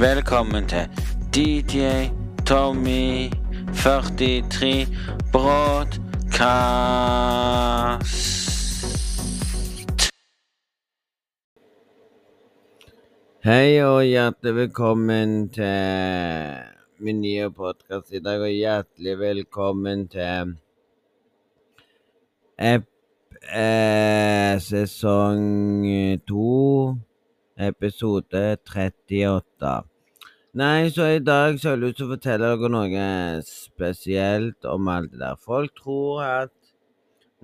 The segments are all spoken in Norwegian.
Velkommen til DJ Tommy 43 Broadcast. Hei og hjertelig velkommen til min nye podkast i dag, og hjertelig velkommen til ep eh, sesong to, episode 38. Nei, så i dag så har jeg lyst til å fortelle dere noe spesielt om alt det der. Folk tror at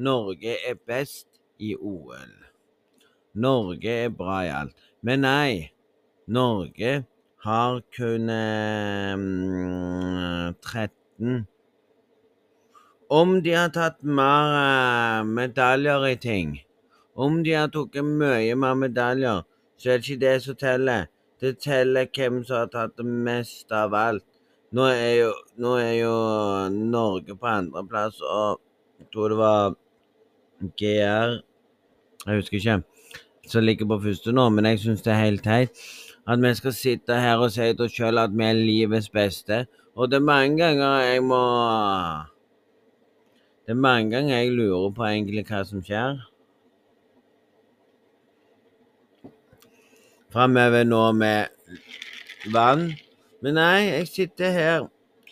Norge er best i OL. Norge er bra i alt. Men nei, Norge har kun um, 13 Om de har tatt mer uh, medaljer i ting, om de har tatt mye mer medaljer, så er det ikke det som teller. Det teller hvem som har tatt det mest av alt. Nå er jo, nå er jo Norge på andreplass, og jeg tror det var GR Jeg husker ikke. Som ligger på første nå, men jeg syns det er helt teit at vi skal sitte her og si til oss sjøl at vi er livets beste. Og det er mange ganger jeg må Det er mange ganger jeg lurer på egentlig hva som skjer. Framover nå med vann. Men nei, jeg sitter her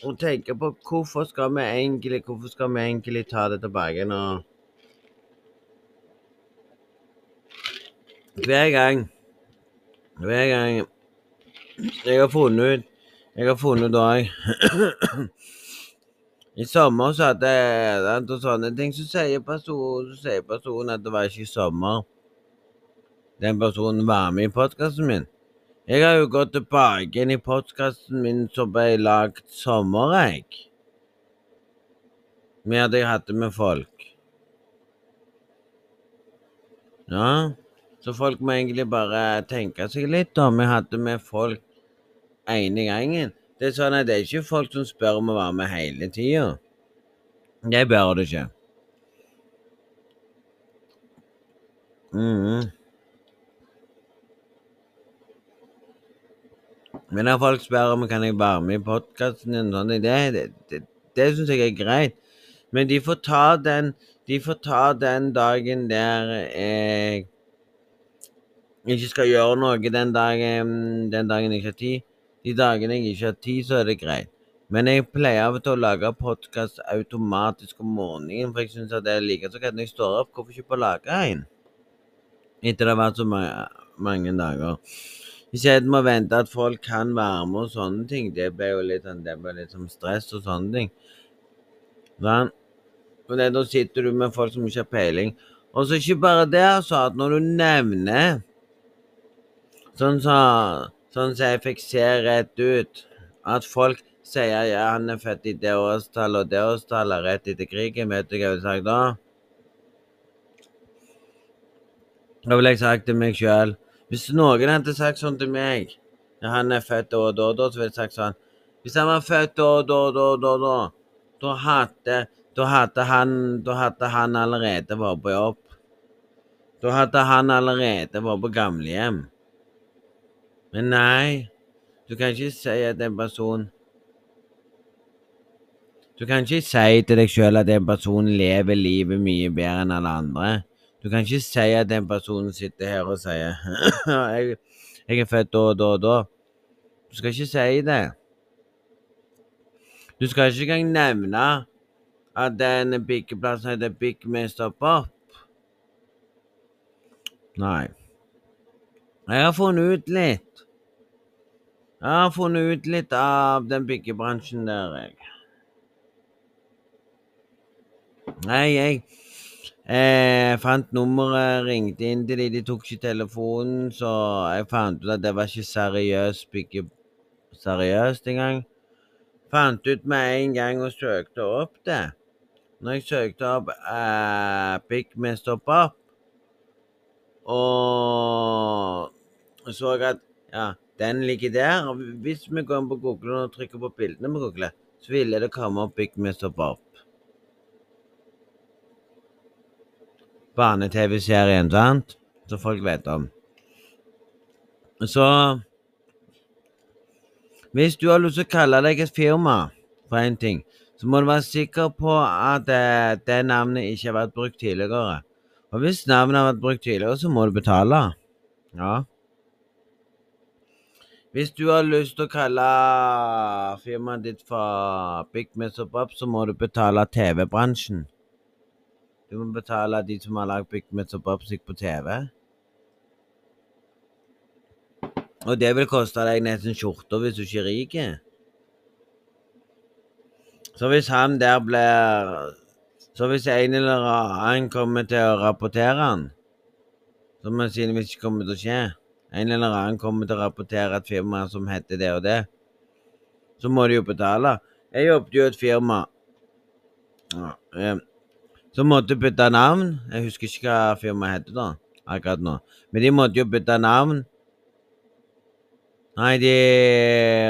og tenker på hvorfor skal vi egentlig Hvorfor skal vi egentlig ta det tilbake nå? Hver gang Hver gang jeg har funnet ut Jeg har funnet ut òg I sommer så hadde jeg sånne ting, så sier personen, så sier personen at det var ikke sommer. Den personen var med i podkasten min. Jeg har jo gått tilbake inn i podkasten min som ble lagd sommer, jeg. Med at jeg hadde med folk. Ja, så folk må egentlig bare tenke seg litt om. Jeg hadde med folk ene gangen. Det er sånn at det er ikke folk som spør om å være med hele tida. Det bør det ikke. Mm. Men når folk spør om kan jeg være med i podkasten din, sånn, det, det, det, det syns jeg er greit. Men de får ta den De får ta den dagen der jeg ikke skal gjøre noe den dagen, den dagen jeg ikke har tid. De dagene jeg ikke har tid, så er det greit. Men jeg pleier av og til å lage podkast automatisk om morgenen, for jeg syns det er like så greit når jeg står opp. Hvorfor ikke bare lage en? Etter det har vært så mange, mange dager. Isteden må vente at folk kan være med og sånne ting. Det ble jo litt, sånn, det ble litt som stress og sånne ting. Sånn. For det, da sitter du med folk som ikke har peiling. Og så ikke bare det, altså, at når du nevner Sånn som så, sånn så jeg fikk se rett ut, at folk sier ja, han er født i det årstallet og det årstallet rett etter krigen, vet du hva jeg ville sagt da? Da ville jeg sagt til meg sjøl Hvis noen hadde sagt sånn til meg når han er født da og da, da, ville jeg sagt sånn Hvis han var født da og da, da, da, da, da hadde da hadde han Da hadde han allerede vært på jobb. Da hadde han allerede vært på gamlehjem. Men nei, du kan ikke si at en person Du kan ikke si til deg sjøl at en person lever livet mye bedre enn alle andre. Du kan ikke si at den personen sitter her og sier jeg, jeg er født da og da og da. Du skal ikke si det. Du skal ikke engang nevne at den byggeplassen heter stopp opp. Nei. Jeg har funnet ut litt. Jeg har funnet ut litt av den byggebransjen der, jeg. Nei, jeg eh, fant nummeret, ringte inn til dem, de tok ikke telefonen, så jeg fant ut at det var ikke seriøst bygge... Seriøst engang. Fant ut med en gang og søkte opp det. Når jeg søkte opp eh, Byggmester Pop, og så at ja, den ligger der. Hvis vi går inn på Google og trykker på bildene på Google, så ville det komme opp Byggmester Pop. Barne-TV-serien, sant? Som folk vet om. Så Hvis du har lyst til å kalle deg et firma for en ting, så må du være sikker på at eh, det navnet ikke har vært brukt tidligere. Og hvis navnet har vært brukt tidligere, så må du betale. Ja. Hvis du har lyst til å kalle firmaet ditt for Big Mess Up Up, så må du betale TV-bransjen. Du må betale de som har lagd Big Mess og Bob på TV. Og det vil koste deg nesten skjorta hvis du ikke er rik. Så hvis han der blir Så hvis en eller annen kommer til å rapportere han, som sannsynligvis ikke kommer til å skje En eller annen kommer til å rapportere et firma som heter det og det, så må de jo betale. Jeg jobbet jo i et firma som måtte bytte navn. Jeg husker ikke hva firmaet heter da, akkurat nå. Men de måtte jo bytte navn Nei, de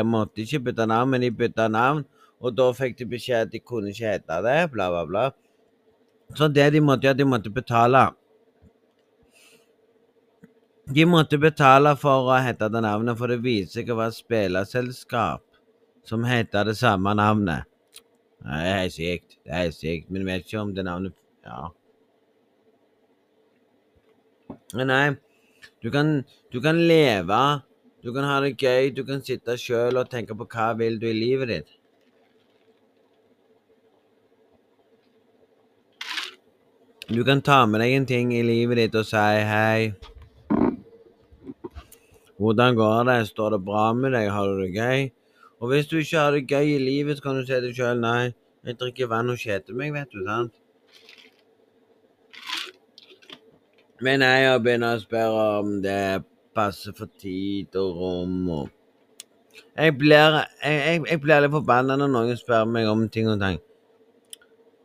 måtte ikke bytte navn, men de bytta navn. Og da fikk de beskjed at de kunne ikke hete det, bla, bla, bla. Så det de måtte gjøre, de måtte betale. De måtte betale for å hete det navnet, for det viser seg å være spillerselskap som heter det samme navnet. Det er sykt. Det er sykt. Men jeg vet ikke om det navnet Ja. Men nei, du kan, du kan leve du kan ha det gøy, du kan sitte sjøl og tenke på hva vil du i livet ditt. Du kan ta med deg en ting i livet ditt og si hei. Hvordan går det? Står det bra med deg? Har du det gøy? Og hvis du ikke har det gøy i livet, så kan du si til deg sjøl nei, jeg drikker vann og kjeder meg, vet du, sant? Men jeg har begynt å spørre om det passer for tid og rom og Jeg blir, jeg, jeg, jeg blir litt forbanna når noen spør meg om ting og tang.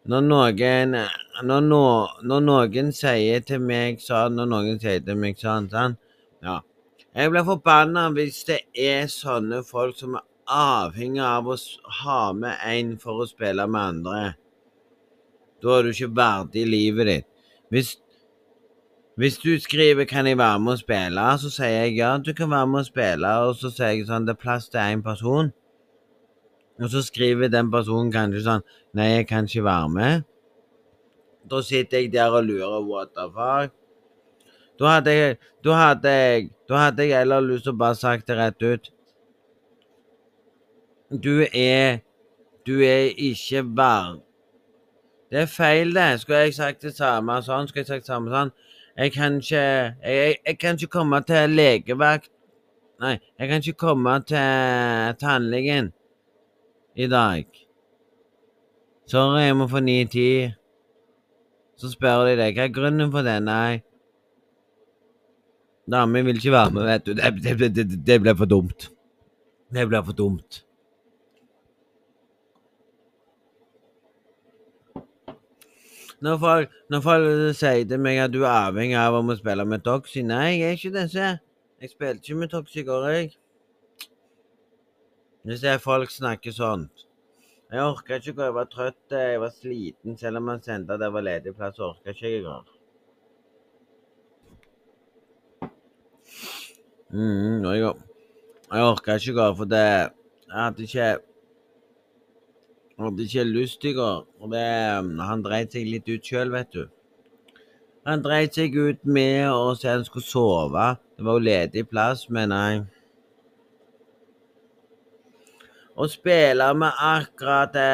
Når noen når, no, når noen sier til meg sånn, når noen sier til meg sånn, sånn Ja. Jeg blir forbanna hvis det er sånne folk som er avhengig av å ha med en for å spille med andre. Da er du ikke verdig livet ditt. Hvis hvis du skriver 'kan jeg være med å spille', så sier jeg ja, du kan være med å spille. Og så sier jeg sånn det er plass til én person. Og så skriver den personen kanskje sånn 'nei, jeg kan ikke være med'. Da sitter jeg der og lurer what the fuck. Da hadde jeg Da hadde jeg Da hadde jeg heller lyst til å bare sagt det rett ut. Du er Du er ikke varm. Det er feil, det. Skulle jeg sagt det samme sånn, skulle jeg sagt det samme sånn jeg kan ikke jeg, jeg kan ikke komme til legevakt Nei, jeg kan ikke komme til tannlegen i dag. Sorry, jeg må få 9-10. Så spør de deg hva er grunnen for det. Nei. Damen vil ikke være med, vet du. Det, det, det, det ble for dumt. Det ble for dumt. Når folk, når folk sier til meg at du er avhengig av å spille med Toxy Nei, jeg er ikke disse. Jeg spilte ikke med Toxy i går, jeg. Hvis jeg folk snakker sånt. Jeg orka ikke gå, jeg var trøtt, jeg var sliten. Selv om han sendte at det var ledig plass, orka ikke jeg i går. Mm, jeg, jeg orka ikke gå, for det Jeg hadde ikke hadde ikke lyst i går. Og det, han dreit seg litt ut sjøl, vet du. Han dreit seg ut med å si han skulle sove. Det var jo ledig plass, men nei. Å spille med akkurat det,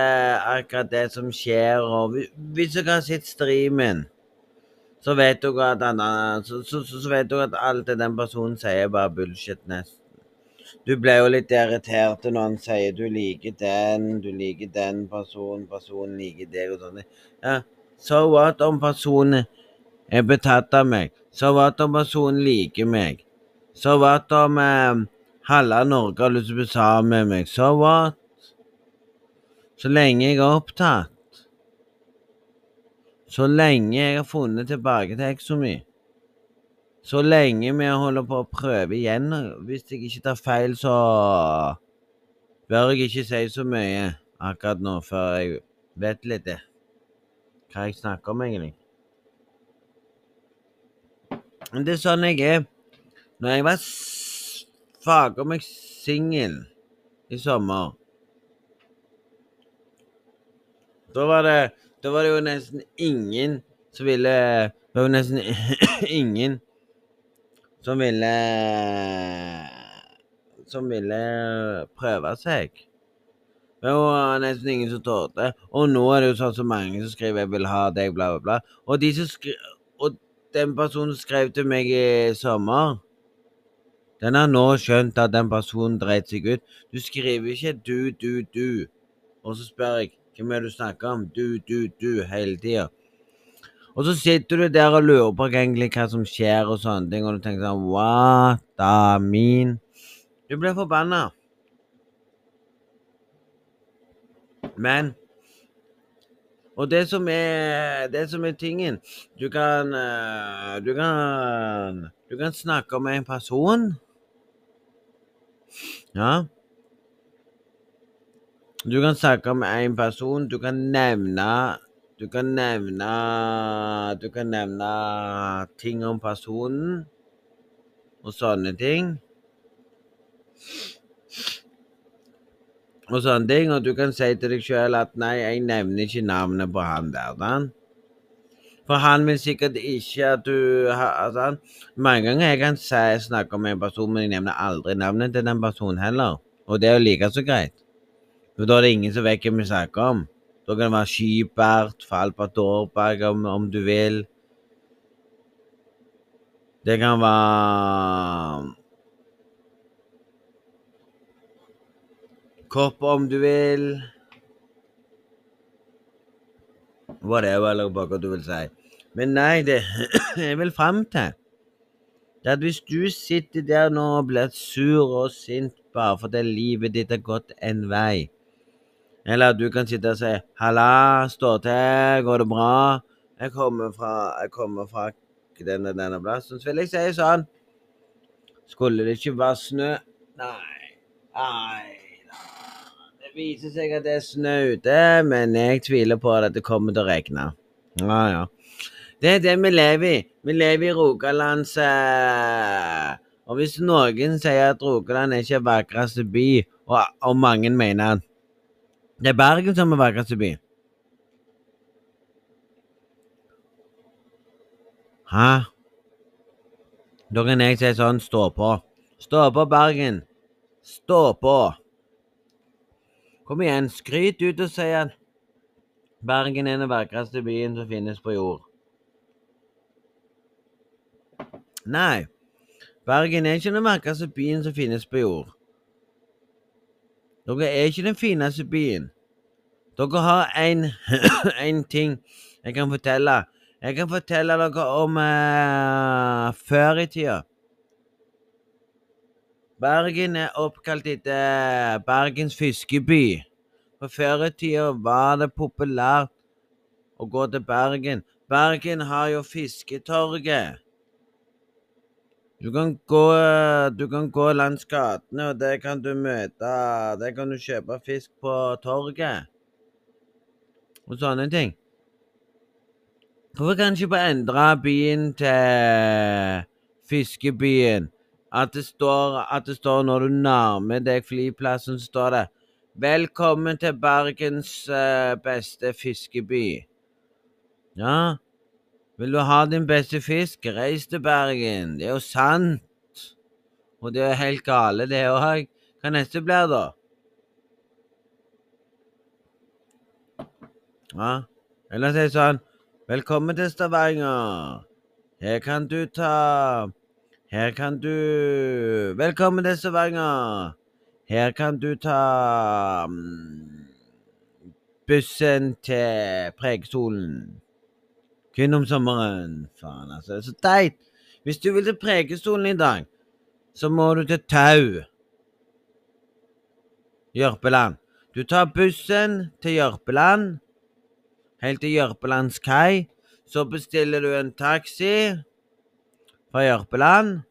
akkurat det som skjer, og hvis dere har sett streamen, så vet dere at, at alt det den personen sier, er bare bullshit, nesten. Du ble jo litt irritert når han sier du liker den, du liker den personen, personen liker deg og sånn. Ja, so what om personen er betatt av meg? So what om personen liker meg? So what om eh, halve Norge har lyst til å bli sammen med meg? So what? Så lenge jeg er opptatt. Så lenge jeg har funnet tilbake til eksa mi. Så lenge vi holder på å prøve igjen Hvis jeg ikke tar feil, så bør jeg ikke si så mye akkurat nå, før jeg vet litt det. hva jeg snakker om, egentlig. Men det er sånn jeg er. Når jeg var fager meg singel i sommer. Da var det Da var det jo nesten ingen som ville Det var jo nesten ingen som ville Som ville prøve seg. Det var nesten ingen som torde. Og nå er det jo sånn så mange som skriver 'jeg vil ha deg', bla, bla, bla. Og, de som skri og den personen som skrev til meg i sommer den har nå skjønt at den personen dreit seg ut. Du skriver ikke 'du, du, du', og så spør jeg hvem er det du snakker om? Du, du, du, hele tida. Og så sitter du der og lurer på egentlig hva som skjer og sånne ting, og du tenker sånn What a mean. Du blir forbanna. Men Og det som er Det som er tingen Du kan Du kan Du kan snakke med en person. Ja. Du kan snakke med en person. Du kan nevne Du kan nevne Du kan nevne ting om personen og sånne ting. og sånne ting, og du kan si til deg sjøl at nei, jeg nevner ikke navnet på han der. Dan. For han vil sikkert ikke at du sånn. Mange ganger jeg kan si, snakke om en person, men jeg nevner aldri navnet til den personen heller. Og det er jo like så greit. For da er det ingen som vet hvem vi snakker om. Da kan det være Skybert, Falpa Aarberg om, om du vil. Det kan være Kopp om du vil. Whatever, eller hva du vil si. Men nei, det jeg vil fram til, det er at hvis du sitter der nå og blir sur og sint bare fordi livet ditt har gått en vei, eller at du kan sitte og si 'Halla, stå til, går det bra?' 'Jeg kommer fra, jeg kommer fra denne, denne plassen.' Så vil jeg si sånn Skulle det ikke være snø Nei. Nei viser seg at det er snø ute, men jeg tviler på at det kommer til å regne. Ja, ja. Det er det vi lever i. Vi lever i Rogalands eh, Og hvis noen sier at Rogaland er ikke er vakreste by, og, og mange mener det er Bergen som er vakreste by Hæ? Da kan jeg si sånn Stå på. Stå på, Bergen. Stå på. Kom igjen, skryt ut og si at Bergen er den vakreste byen som finnes på jord. Nei, Bergen er ikke den vakreste byen som finnes på jord. Dere er ikke den fineste byen. Dere har én ting jeg kan fortelle. Jeg kan fortelle dere om uh, før i tida. Bergen er oppkalt etter Bergens fiskeby. For før i tida var det populært å gå til Bergen. Bergen har jo Fisketorget. Du kan gå, du kan gå langs gatene, og der kan du møte Der kan du kjøpe fisk på torget. Og sånne ting. Hvorfor kan ikke bare endre byen til Fiskebyen? at det står, at det står når du nærmer deg flyplassen, står det 'Velkommen til Bergens uh, beste fiskeby'. Ja, vil du ha din beste fisk, reis til Bergen. Det er jo sant. Og det er helt gale, det òg. Hva neste blir, da? Ja, eller si sånn Velkommen til Stavanger. Her kan du ta her kan du Velkommen til Stavanger. Her kan du ta mm, bussen til Prekestolen. Kun om sommeren. Faen, altså. Det er så teit. Hvis du vil til Prekestolen i dag, så må du til Tau. Jørpeland. Du tar bussen til Jørpeland, helt til Jørpelands kai. Så bestiller du en taxi fra Jørpeland.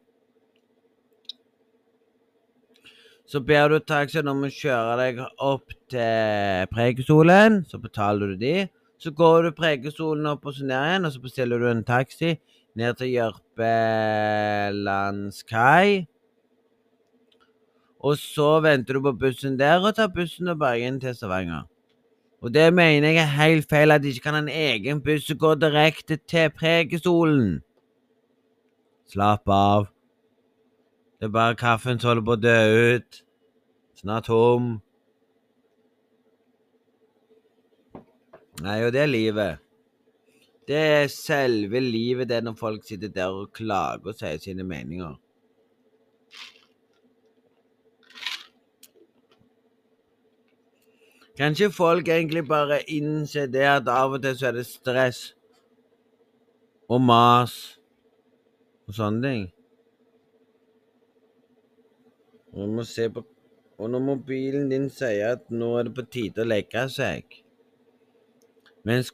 Så ber du taxien om å kjøre deg opp til Preikestolen. Så betaler du de. Så går du Preikestolen opp og så ned igjen, og så bestiller du en taxi ned til Jørpelandskai. og så venter du på bussen der, og tar bussen til Bergen til Stavanger. Og det mener jeg er helt feil, at de ikke kan ha en egen buss som går direkte til Preikestolen. Slapp av. Det er bare kaffen som holder på å dø ut. Snart tom. Nei, og det er livet. Det er selve livet, det er når folk sitter der og klager og sier sine meninger. Kanskje folk egentlig bare innser det at av og til så er det stress og mas og sånne ting. Og, når mobilen din sier at nå er det på tide å legge seg Mens,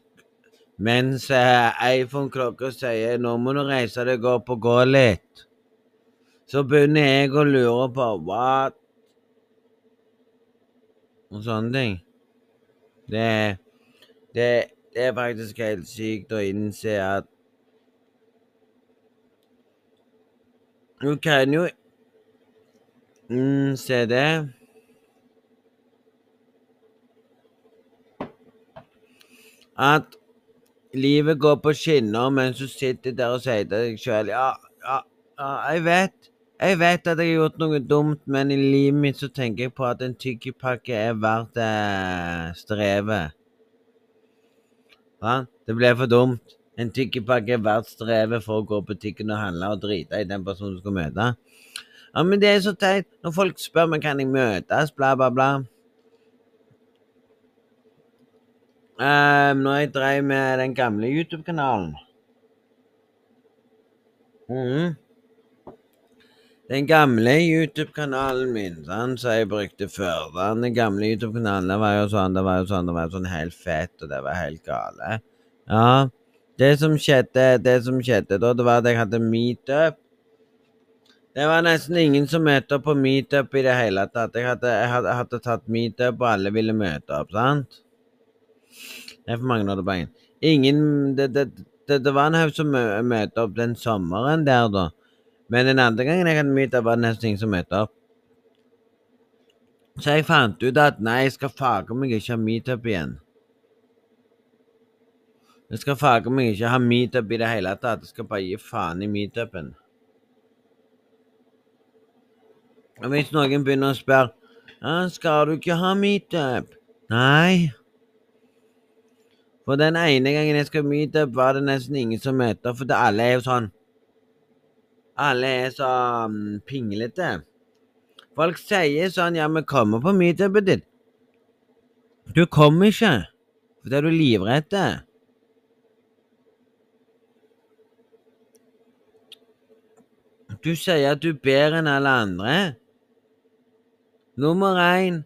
mens eh, iPhone-klokka sier nå må du reise deg opp og gå litt, så begynner jeg å lure på what og sånne ting. Det, det, det er faktisk helt sykt å innse at Du kan jo mm, Se det. At livet går på skinner mens du sitter der og sier til deg sjøl ja, ja, ja, jeg vet. Jeg vet at jeg har gjort noe dumt, men i livet mitt så tenker jeg på at en tyggepakke er verdt eh, strevet. Ja, det ble for dumt. En tyggepakke er verdt strevet for å gå på butikken og handle og drite i den personen du skal møte. Ja, men det er så teit når folk spør meg kan jeg møtes, bla, bla, bla. Um, når jeg drev med den gamle YouTube-kanalen mm. Den gamle YouTube-kanalen min, sånn, som jeg brukte før Den gamle YouTube-kanalen det var jo sånn, det var jo sånn, det var jo sånn helt fett, og det var helt gale. Ja. Det som skjedde, det som skjedde da, det var at jeg hadde meetup. Det var nesten ingen som møtte opp på meetup i det hele tatt. Jeg hadde, jeg hadde, jeg hadde tatt meetup, og alle ville møte opp, sant? Det er for mange bare én. Ingen Det, det, det, det var en haug som møtte opp den sommeren der, da. Men den andre gangen jeg hadde meetup, var det nesten ingen som møtte opp. Så jeg fant ut at nei, jeg skal fage meg ikke ha meetup igjen. Jeg skal fage meg ikke ha meetup i det hele tatt. Jeg skal bare gi faen i meetupen. Og hvis noen begynner å spørre skal du ikke ha meetup? Nei. For den ene gangen jeg skal meetup, var det nesten ingen som møter, for alle er jo sånn Alle er så um, pinglete. Folk sier sånn Ja, vi kommer på meetupet ditt. Du kommer ikke, for det er du livredd. Du sier at du er bedre enn alle andre. Nummer én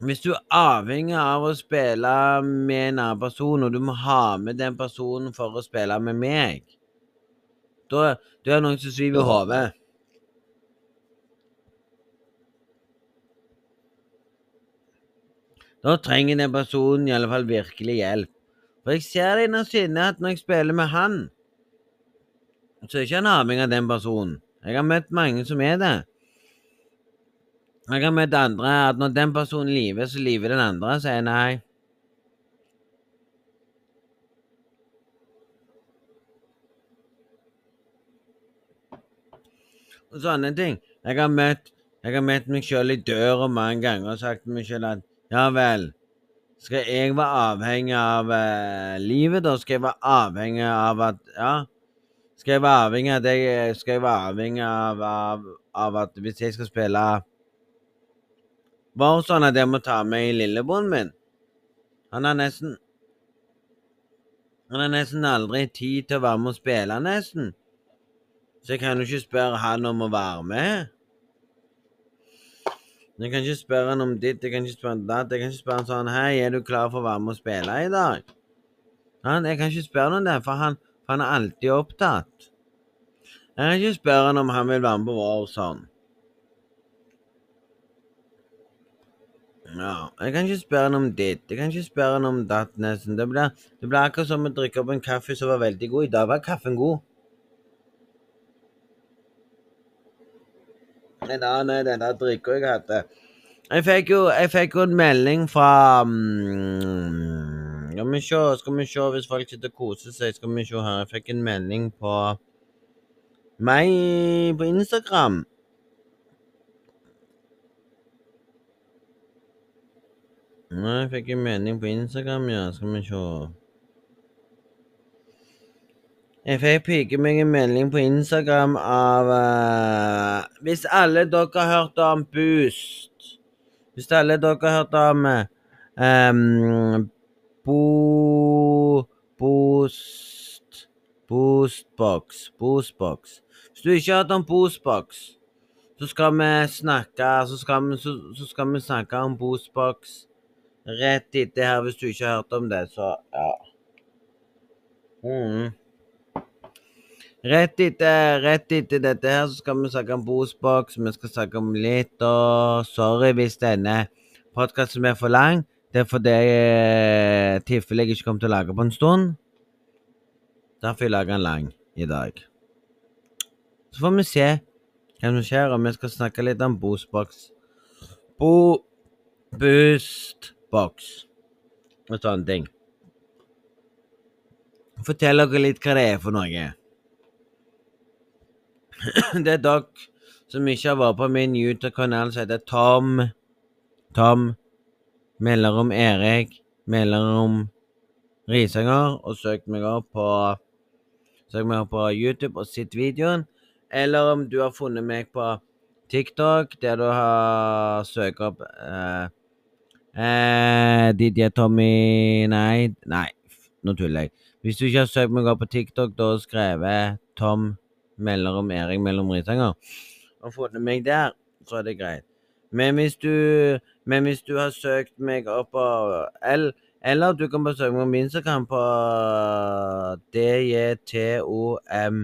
hvis du er avhengig av å spille med en annen person, og du må ha med den personen for å spille med meg, da, da er det noen som sviver i hodet. Da trenger den personen i alle fall virkelig hjelp. For jeg ser det innerst inne at når jeg spiller med han, så er ikke han avhengig av den personen. Jeg har møtt mange som er det. Jeg har møtt andre at når den personen lyver, så lyver den andre, sier jeg nei. Og sånne ting. Jeg har møtt, jeg har møtt meg sjøl i døra mange ganger og sagt til meg sjøl at ja vel, skal jeg være avhengig av eh, livet, da? Skal jeg være avhengig av at Ja. Skal jeg være avhengig av det Skal jeg være avhengig av, av, av at hvis jeg skal spille var sånn at jeg må ta med lillebroren min. Han har nesten Han har nesten aldri tid til å være med og spille, nesten. Så jeg kan jo ikke spørre han om å være med. Jeg kan ikke spørre han om ditt, jeg kan ikke spørre han datt. Jeg kan ikke spørre han sånn Hei, er du klar for å være med og spille i dag? Han, jeg kan ikke spørre han om det, for han, for han er alltid opptatt. Jeg kan ikke spørre han om han vil være med på Warzone. Ja, jeg kan ikke spørre han om ditt, jeg kan ikke spørre han om datt, nesten. Det blir, det blir akkurat som å drikke opp en kaffe som var veldig god. I dag var kaffen god. en annen er den der drikka jeg hadde. Jeg fikk jo, jeg fikk jo en melding fra mm, Skal vi se, skal vi se hvis folk sitter og koser seg. Skal vi se her. Jeg fikk en melding på meg på Instagram. Nei, jeg fikk en melding på Instagram, ja. Skal vi se. Jeg fikk pike meg en melding på Instagram av uh, Hvis alle dere har hørt om Boost Hvis alle dere har hørt om um, Bo... Boost Boostbox. Boostbox. Hvis du ikke har hørt om Boostbox, så skal vi snakke så skal vi, så, så skal vi snakke om Boostbox rett etter her, hvis du ikke har hørt om det, så ja. Mm. Rett etter, rett etter dette her så skal vi snakke om Bosbox. vi skal snakke om litt, og sorry hvis denne podkasten er for lang. Det er fordi jeg tilfelle jeg ikke kommer til å lage på en stund. Derfor jeg lager den lang i dag. Så får vi se hva som skjer, og vi skal snakke litt om Bosbox. Bo... Boost box og sånne ting. Fortell dere litt hva det er for noe. Det er dere som ikke har vært på min YouTube-kanal, som heter Tom Tom Melderom Erik Melderom Risanger, og søk meg opp på Søk meg opp på YouTube og sett videoen. Eller om du har funnet meg på TikTok, der du har søkt opp eh, Eh, DJ Tommy Nei, nei, nå tuller jeg. Hvis du ikke har søkt meg opp på TikTok da og skrevet Tom mellom Erik mellom Ritanger og funnet meg der, så er det greit. Men hvis du, men hvis du har søkt meg opp på L, eller du kan besøke meg på Instagram på DJTOM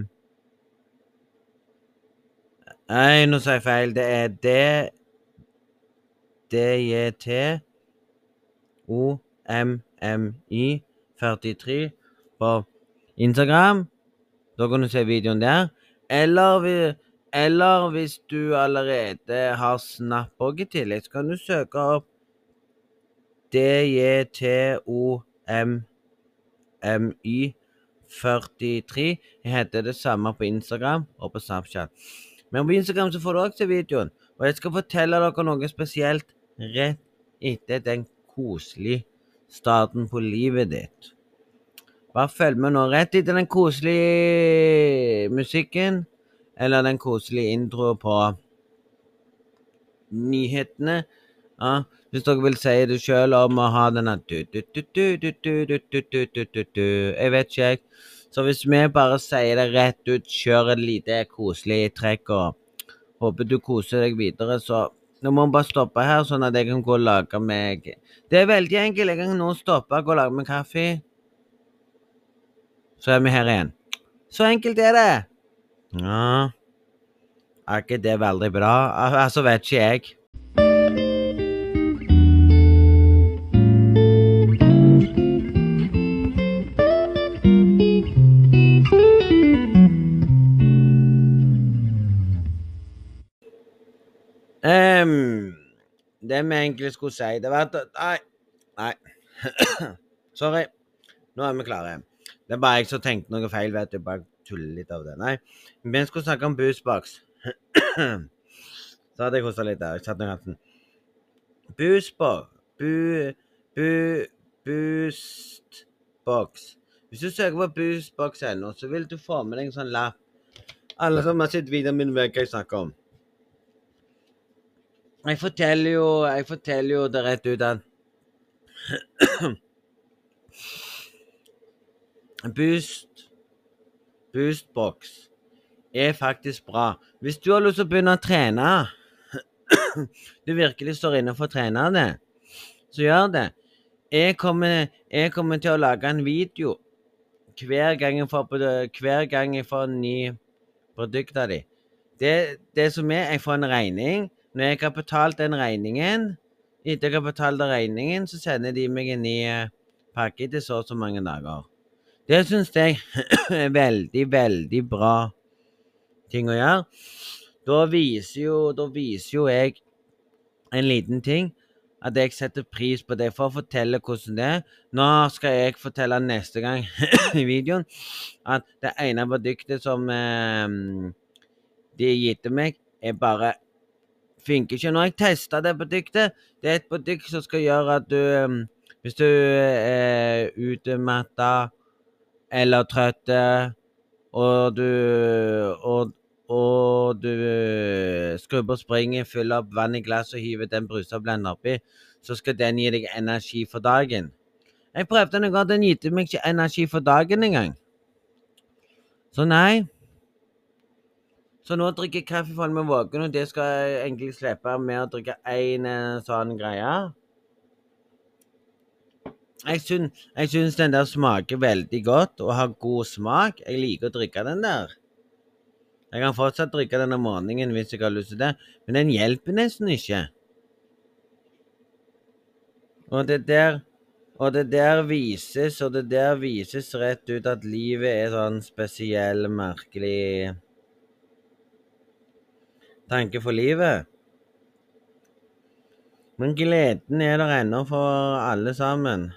Nei, nå sa jeg feil. Det er D... DJT OMMI43 på Instagram. Da kan du se videoen der. Eller, eller hvis du allerede har Snap òg i tillegg, så kan du søke opp DJTOMMI43. Jeg heter det samme på Instagram og på Snapchat. Men på Instagram så får du også se videoen. Og jeg skal fortelle dere noe spesielt rett etter den koselig starten på livet ditt. Bare følg med nå. Rett etter den koselige musikken, eller den koselige introen på nyhetene. Ja, hvis dere vil si det sjøl om å ha denne Jeg vet ikke, jeg. Så hvis vi bare sier det rett ut, kjør et lite koselig trekk og håper du koser deg videre, så må vi bare stoppe her, sånn at jeg kan gå og lage meg Det er veldig enkelt. Jeg kan nå stoppe, gå og lage meg kaffe. Så er vi her igjen. Så enkelt er det. Ja Er ikke det veldig bra? Altså, vet ikke jeg. Det vi egentlig skulle si, det var at Nei. Nei. Sorry. Nå er vi klare. Det er bare jeg som tenkte noe feil. vet du, Bare tuller litt av det. Nei. Vi skulle snakke om Boostbox. Så hadde jeg kosta litt der. Jeg satt noen hatten. Boostbox Bu... Bu... Boostbox. Hvis du søker på boostbox.no, så vil du få med deg en sånn lapp. Alle som har sett videoen min, vet hva jeg snakker om. Jeg forteller jo Jeg forteller jo det rett ut at Boost Boostbox er faktisk bra. Hvis du har lyst til å begynne å trene Du virkelig står inne for å trene det, så gjør det. Jeg kommer, jeg kommer til å lage en video hver gang jeg får, hver gang jeg får en ny produkt av dem. Det, det som er, jeg får en regning. Når jeg har betalt den regningen, etter jeg har betalt den regningen, så sender de meg en ny eh, pakke til så og så mange dager. Det syns jeg er veldig, veldig bra ting å gjøre. Da viser jo, da viser jo jeg en liten ting. At jeg setter pris på det for å fortelle hvordan det er. Nå skal jeg fortelle neste gang i videoen at det ene produktet som eh, de gitt meg, er bare funker ikke. Nå har jeg testa det produktet. Det er et produkt som skal gjøre at du eh, Hvis du er utmatta eller trøtt og du og, og du skrur på springet, fyller opp vann i glass og hiver den brusa blender oppi, så skal den gi deg energi for dagen. Jeg prøvde den en gang, den gitte meg ikke energi for dagen engang. Så nei. Så nå drikker jeg kaffe for meg våken, og det skal jeg egentlig slippe med å drikke én sånn greie. Jeg syns, jeg syns den der smaker veldig godt og har god smak. Jeg liker å drikke den der. Jeg kan fortsatt drikke den om morgenen hvis jeg har lyst til det, men den hjelper nesten ikke. Og det der og det der vises, og det der vises rett ut at livet er sånn spesiell, merkelig tanke for livet. Men gleden er der ennå for alle sammen.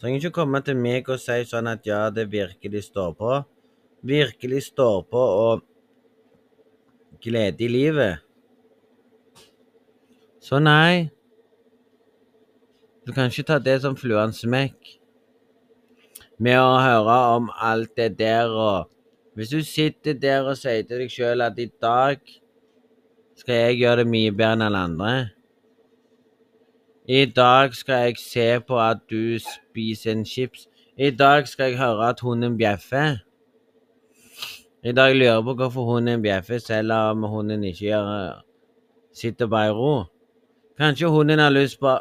Trenger ikke komme til meg og si sånn at ja, det virkelig står på. Virkelig står på og glede i livet. Så nei. Du kan ikke ta det som fluens smekk. Med å høre om alt det der og Hvis du sitter der og sier til deg sjøl at i dag skal jeg gjøre det mye bedre enn alle andre i dag skal jeg se på at du spiser en chips. I dag skal jeg høre at hunden bjeffer. I dag lurer jeg på hvorfor hunden bjeffer, selv om hunden ikke gjør, sitter bare i ro. Kanskje hunden har lyst på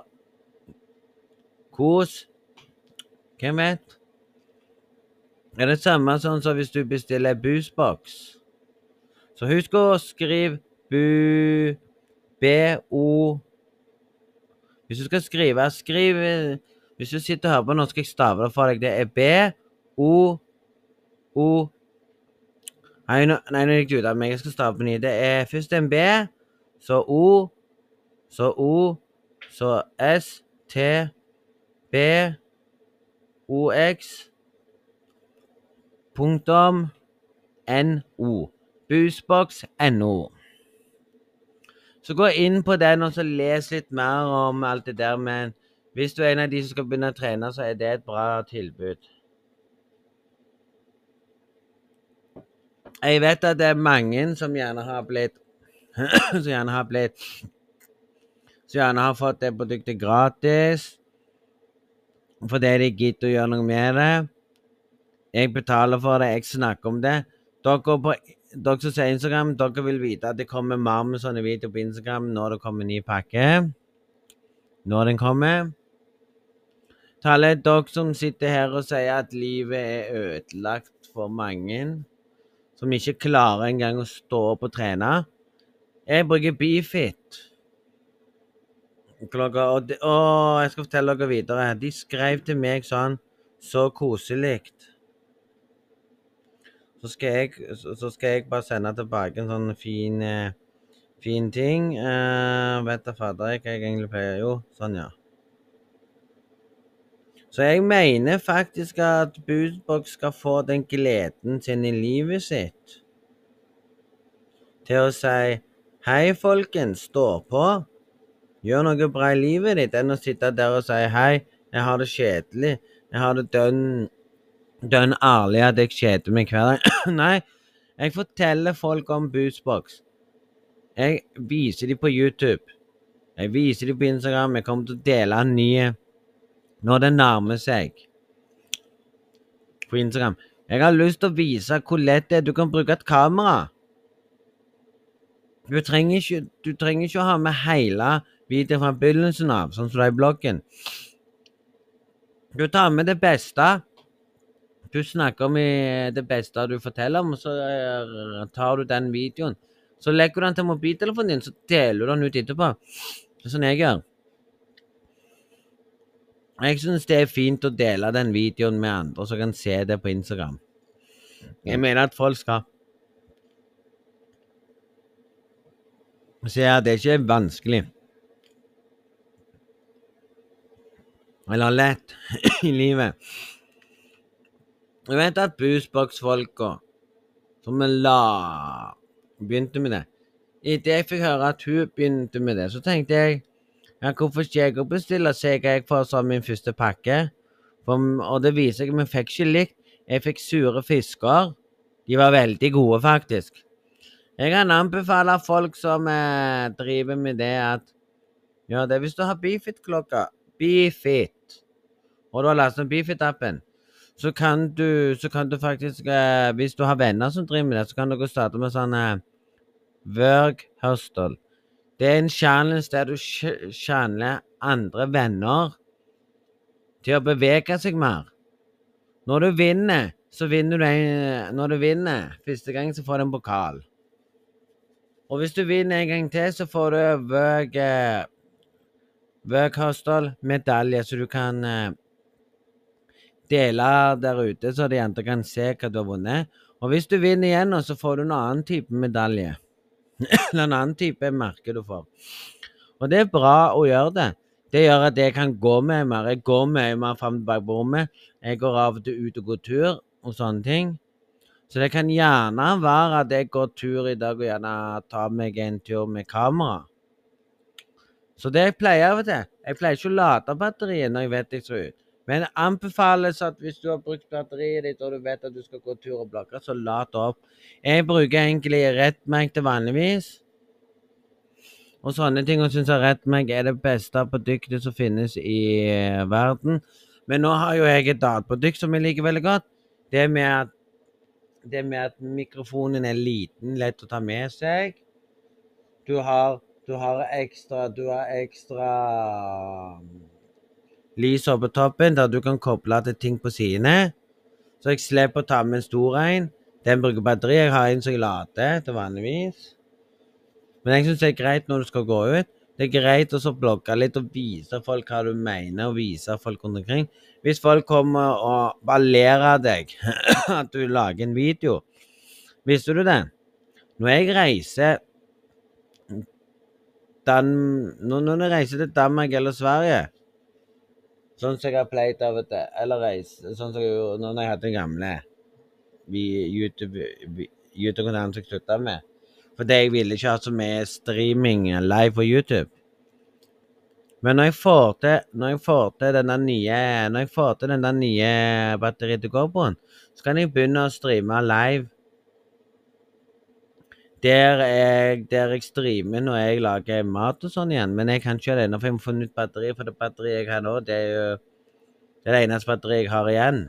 kos? Hvem vet? Det er det samme sånn som hvis du bestiller busboks. Så husk å skrive bu... B-O hvis du skal skrive, skriv Hvis du sitter og hører på nå, skal jeg stave det for deg. Det er B, O, O Nei, nå, gikk det ut av meg. Jeg skal stave på ny. Det er først en B, så O, så O, så S, T, B, o, punktum, NO. Busboks NO. Så gå inn på den og så les litt mer om alt det der. Men hvis du er en av de som skal begynne å trene, så er det et bra tilbud. Jeg vet at det er mange som gjerne har blitt Som gjerne har blitt Som gjerne har fått det produktet gratis fordi de gidder å gjøre noe med det. Jeg betaler for det, jeg snakker om det. Dere på dere som ser Instagram, dere vil vite at det kommer mer med sånne videoer på Instagram når det kommer en ny pakke. Når den kommer. Til alle dere som sitter her og sier at livet er ødelagt for mange, som ikke klarer engang å stå opp og trene. Jeg bruker Bifit. Klokka, og de, å, jeg skal fortelle dere videre. De skrev til meg sånn Så koselig. Så skal jeg, så skal jeg bare sende tilbake en sånn fin, eh, fin ting. Uh, vet da fader hva jeg egentlig pleier Jo, sånn, ja. Så jeg mener faktisk at Bootbox skal få den gleden sin i livet sitt. Til å si Hei, folkens, stå på. Gjør noe bra i livet ditt enn å sitte der og si hei, jeg har det kjedelig. Jeg har det dønn dønn ærlig at jeg kjeder meg hver dag. Nei, jeg forteller folk om Boostbox. Jeg viser dem på YouTube. Jeg viser dem på Instagram. Jeg kommer til å dele en ny når det nærmer seg. På Instagram. Jeg har lyst til å vise hvor lett det er. Du kan bruke et kamera. Du trenger ikke, du trenger ikke å ha med hele videoen fra begynnelsen av, sånn som det er i bloggen. Du tar med det beste du snakker om det beste du forteller om, og så eh, tar du den videoen. Så legger du den til mobiltelefonen din, så deler du den ut etterpå. Det er sånn jeg gjør. Jeg syns det er fint å dele den videoen med andre, så kan se det på Instagram. Jeg mener at folk skal Se ja, det er ikke vanskelig. Eller lett i livet. Jeg vet at Boosbox-folka som la begynte med det Etter jeg fikk høre at hun begynte med det, så tenkte jeg ja, hvorfor ikke jeg òg bestille seg jeg for som min første pakke? For, og det viser seg at vi fikk ikke likt. Jeg fikk sure fisker. De var veldig gode, faktisk. Jeg kan anbefale folk som eh, driver med det, at ja, det er hvis du har Beefit-klokka Beefit, og du har lastet ned Beefit-appen, så kan du, så kan du faktisk eh, Hvis du har venner som driver med det, så kan dere starte med sånn eh, Work Hustle. Det er en challenge der du challenger andre venner til å bevege seg mer. Når du vinner, så vinner du en Når du vinner første gang, så får du en pokal. Og hvis du vinner en gang til, så får du Work, eh, work Hustle medalje, så du kan eh, dele der ute, så de andre kan se hva du har vunnet. Og hvis du vinner igjen, så får du en annen type medalje. eller en annen type merke du får. Og det er bra å gjøre det. Det gjør at jeg kan gå med mer. Jeg går mye mer fram og tilbake rommet. Jeg går av og til ut og går tur og sånne ting. Så det kan gjerne være at jeg går tur i dag og gjerne tar meg en tur med kamera. Så det jeg pleier av og til Jeg pleier ikke å lade batteriet når jeg vet jeg skal ut. Men det anbefales at hvis du har brukt batteriet ditt og du vet at du skal gå tur og blokke, så lat opp. Jeg bruker egentlig rettmerkte vanligvis. Og sånne ting. Og syns rettmerk er det beste produktet som finnes i uh, verden. Men nå har jo jeg et annet som jeg liker veldig godt. Det med at, det med at mikrofonen er liten, lett å ta med seg. Du har, du har ekstra Du har ekstra lys oppe på toppen, der du kan koble til ting på sidene. Så jeg slipper å ta med en stor en. Den bruker batteri. Jeg har en som jeg lader til vanligvis. Men jeg syns det er greit når du skal gå ut. Det er greit å blogge litt og vise folk hva du mener, og vise folk rundt omkring. Hvis folk kommer og bare ler av deg at du lager en video Visste du det? Når jeg reiser Dan Når jeg reiser til Danmark eller Sverige Sånn som jeg har pleid av og til. Eller reise sånn som jeg gjorde når jeg hadde den gamle YouTube-kanalen som jeg slutta med. Fordi jeg ville ikke ha så mye streaming live på YouTube. Men når jeg får til, når jeg får til denne nye Når jeg får til den nye batteriet til GoProen, så kan jeg begynne å streame live. Der jeg, der jeg streamer når jeg lager mat og sånn igjen. Men jeg kan ikke det ennå, for jeg må få nytt batteri. For det batteriet jeg har nå, det er jo det, er det eneste batteriet jeg har igjen.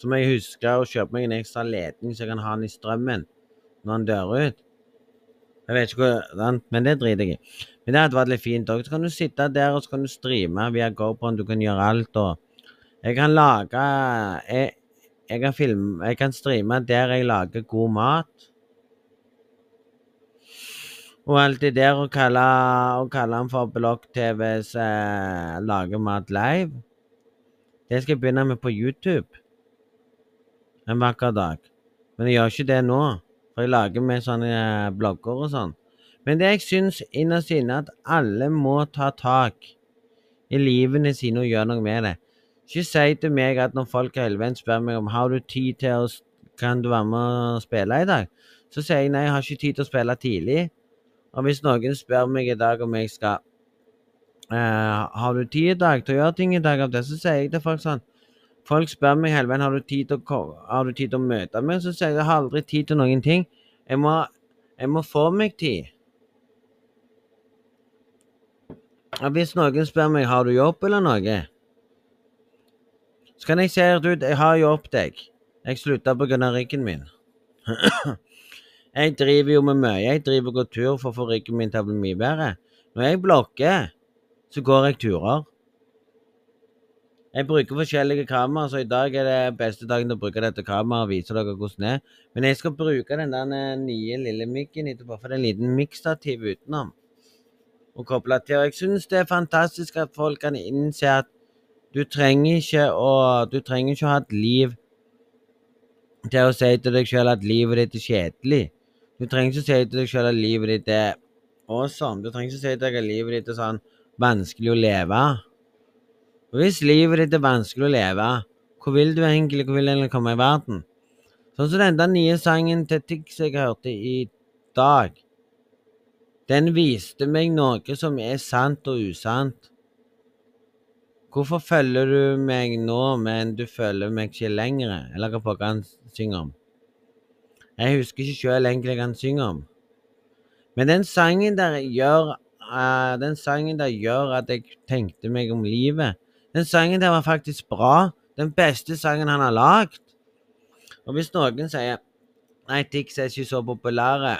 Så må jeg huske å kjøpe meg en ekstra ledning, så jeg kan ha den i strømmen når den dør ut. Jeg vet ikke hva, Men det driter jeg i. Men det hadde vært litt fint òg. Så kan du sitte der og så kan du streame via GoPro. Du kan gjøre alt. og Jeg kan lage jeg, jeg, kan filme, jeg kan streame der jeg lager god mat. Og alt det der å kalle, å kalle han for Blokk-TVs eh, lager mat live, det skal jeg begynne med på YouTube en vakker dag. Men jeg gjør ikke det nå, for jeg lager med sånne eh, blogger og sånn. Men det jeg syns innerst inne, at alle må ta tak i livene sine og gjøre noe med det. Ikke si til meg at når folk hele veien spør meg om har du tid til å kan du være med og spille i dag, så sier jeg nei, jeg har ikke tid til å spille tidlig. Og hvis noen spør meg i dag om jeg skal uh, Har du tid i dag til å gjøre ting i dag av det, så sier jeg til folk sånn Folk spør meg hele veien har du tid til å, har du tid til å møte meg, så sier jeg jeg har aldri tid til noen ting. Jeg må, jeg må få meg tid. Og hvis noen spør meg har du jobb eller noe, så kan jeg si at jeg har jobb, deg. Jeg slutta pga. ryggen min. Jeg driver jo med mye. Jeg driver og går tur for å få ryggen min til å bli mye bedre. Når jeg blokker, så går jeg turer. Jeg bruker forskjellige kameraer, så i dag er det beste dagen til å bruke dette kameraet og vise dere hvordan det er. Men jeg skal bruke den der eh, nye lille mikken etterpå, for det er en liten mikkstativ utenom. Og koble til. Og jeg syns det er fantastisk at folk kan innse at du trenger ikke å, du trenger ikke å ha et liv til å si til deg sjøl at livet ditt er kjedelig. Du trenger ikke si til deg sjøl at livet ditt er awesome. Du trenger ikke si at livet ditt er sånn vanskelig å leve. Og hvis livet ditt er vanskelig å leve, hvor vil du egentlig, hvor vil du komme i verden? Sånn som den nye sangen til Tix jeg hørte i dag. Den viste meg noe som er sant og usant. Hvorfor følger du meg nå, men du følger meg ikke lenger? Eller hva pokker han synger om? Jeg husker ikke sjøl egentlig hva han synger om. Men den sangen der gjør uh, Den sangen der gjør at jeg tenkte meg om livet. Den sangen der var faktisk bra. Den beste sangen han har lagd. Og hvis noen sier Nei, Tix er ikke så populære.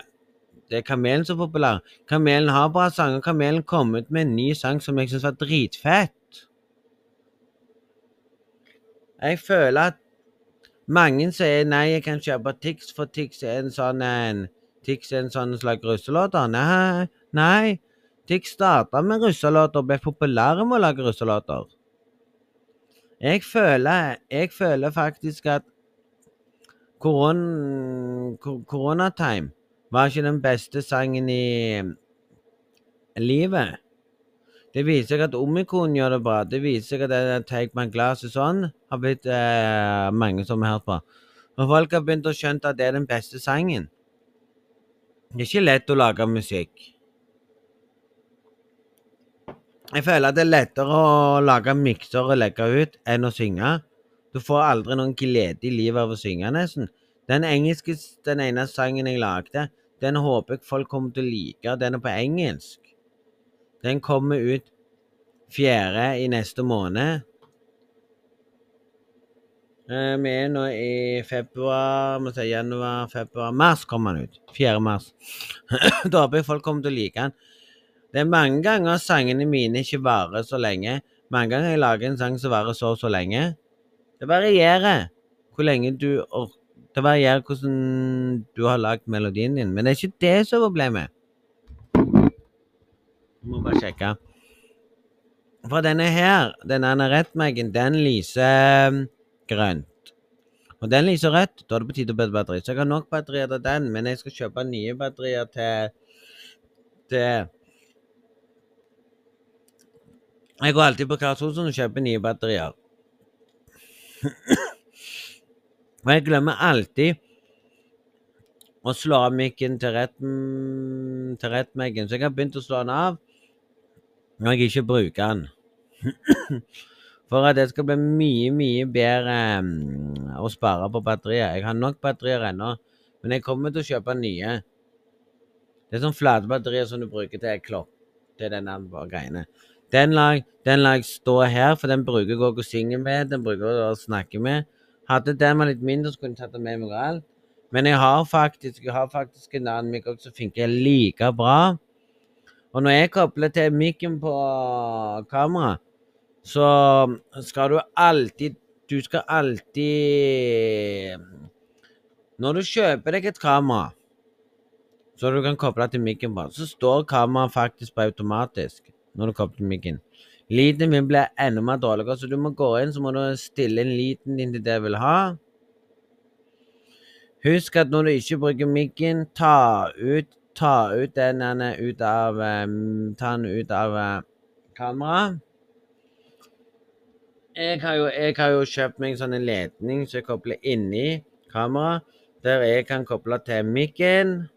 Det er Kamelen som er populær. Kamelen har bra sanger. Kamelen kom ut med en ny sang som jeg syns var dritfett. Jeg føler at mange sier nei, jeg kan kjøpe Tix, for Tix er en sånn en Tix er en sånn slags russelåter. Nei, nei. Tix starta med russelåter og ble populær med å lage russelåter. Jeg føler, jeg føler faktisk at koron, Koronatime var ikke den beste sangen i livet. Det viser seg at Omikron gjør det bra. Det viser seg at det Take My Glasses On har blitt eh, mange som har hørt på. Og folk har begynt å skjønne at det er den beste sangen. Det er ikke lett å lage musikk. Jeg føler at det er lettere å lage mikser og legge ut enn å synge. Du får aldri noen glede i livet av å synge, nesten. Den engelske, den ene sangen jeg lagde, den håper jeg folk kommer til å like. Den er på engelsk. Den kommer ut fjerde i neste måned. Eh, vi er nå i februar, må si januar, februar Mars kommer den ut. 4. mars. da håper jeg folk kommer til å like den. Det er mange ganger sangene mine ikke varer så lenge. Mange ganger jeg lager en sang som varer så og så lenge. Det varierer hvor lenge du orker Det varierer hvordan du har lagd melodien din, men det er ikke det som er problemet. Må bare sjekke. For denne her, denne rettmerken, den lyser um, grønt. Og den lyser rødt. Da er det på tide å bytte batteri. Så jeg har nok batterier til den, men jeg skal kjøpe nye batterier til, til jeg går alltid på Karlsson og kjøper nye batterier. og jeg glemmer alltid å slå av mikken til rett, til så jeg har begynt å slå den av når jeg ikke bruker den. For at det skal bli mye, mye bedre um, å spare på batteriet. Jeg har nok batterier ennå, men jeg kommer til å kjøpe nye. Det er sånn flatbatterier som du bruker til klokk. til denne greiene. Den lar, lag stå her, for den bruker jeg òg å synge med. Den bruker jeg å snakke med. Hadde den var litt mindre, så kunne jeg tatt den med meg alt. Men jeg har faktisk, jeg har faktisk en annen mikrofon som funker like bra. Og når jeg kobler til mikken på kamera, så skal du alltid Du skal alltid Når du kjøper deg et kamera så du kan koble til mikken på, så står kameraet faktisk på automatisk når du kobler til mikken. Lyden min blir enda mer dårligere, så du må gå inn så må du stille inn lyden din til det du vil ha. Husk at når du ikke bruker mikken, ta ut, ta ut den ut av um, Ta den ut av uh, kameraet. Jeg jeg har jo kjøpt meg en sånn ledning som jeg kobler inni kameraet, der jeg kan koble til mikken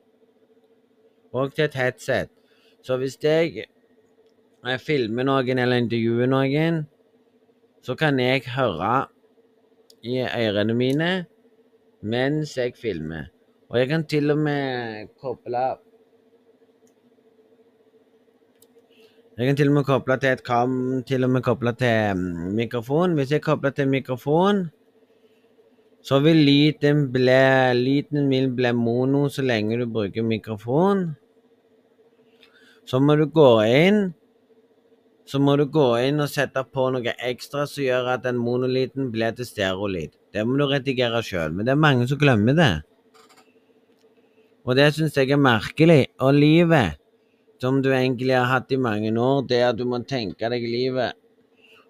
og til et headset. Så hvis jeg jeg filmer noen eller intervjuer noen, så kan jeg høre i ørene mine mens jeg filmer. Og jeg kan til og med koble Jeg kan til og med koble til et kam, til og med koble til mm, mikrofon. Hvis jeg kobler til mikrofon, så vil lyden bli, lyden min bli mono så lenge du bruker mikrofon. Så må du gå inn så må du gå inn og sette på noe ekstra som gjør at den monoliten blir til stereolyd. Det må du redigere sjøl, men det er mange som glemmer det. Og det syns jeg er merkelig. Og livet, som du egentlig har hatt i mange år, det at du må tenke deg livet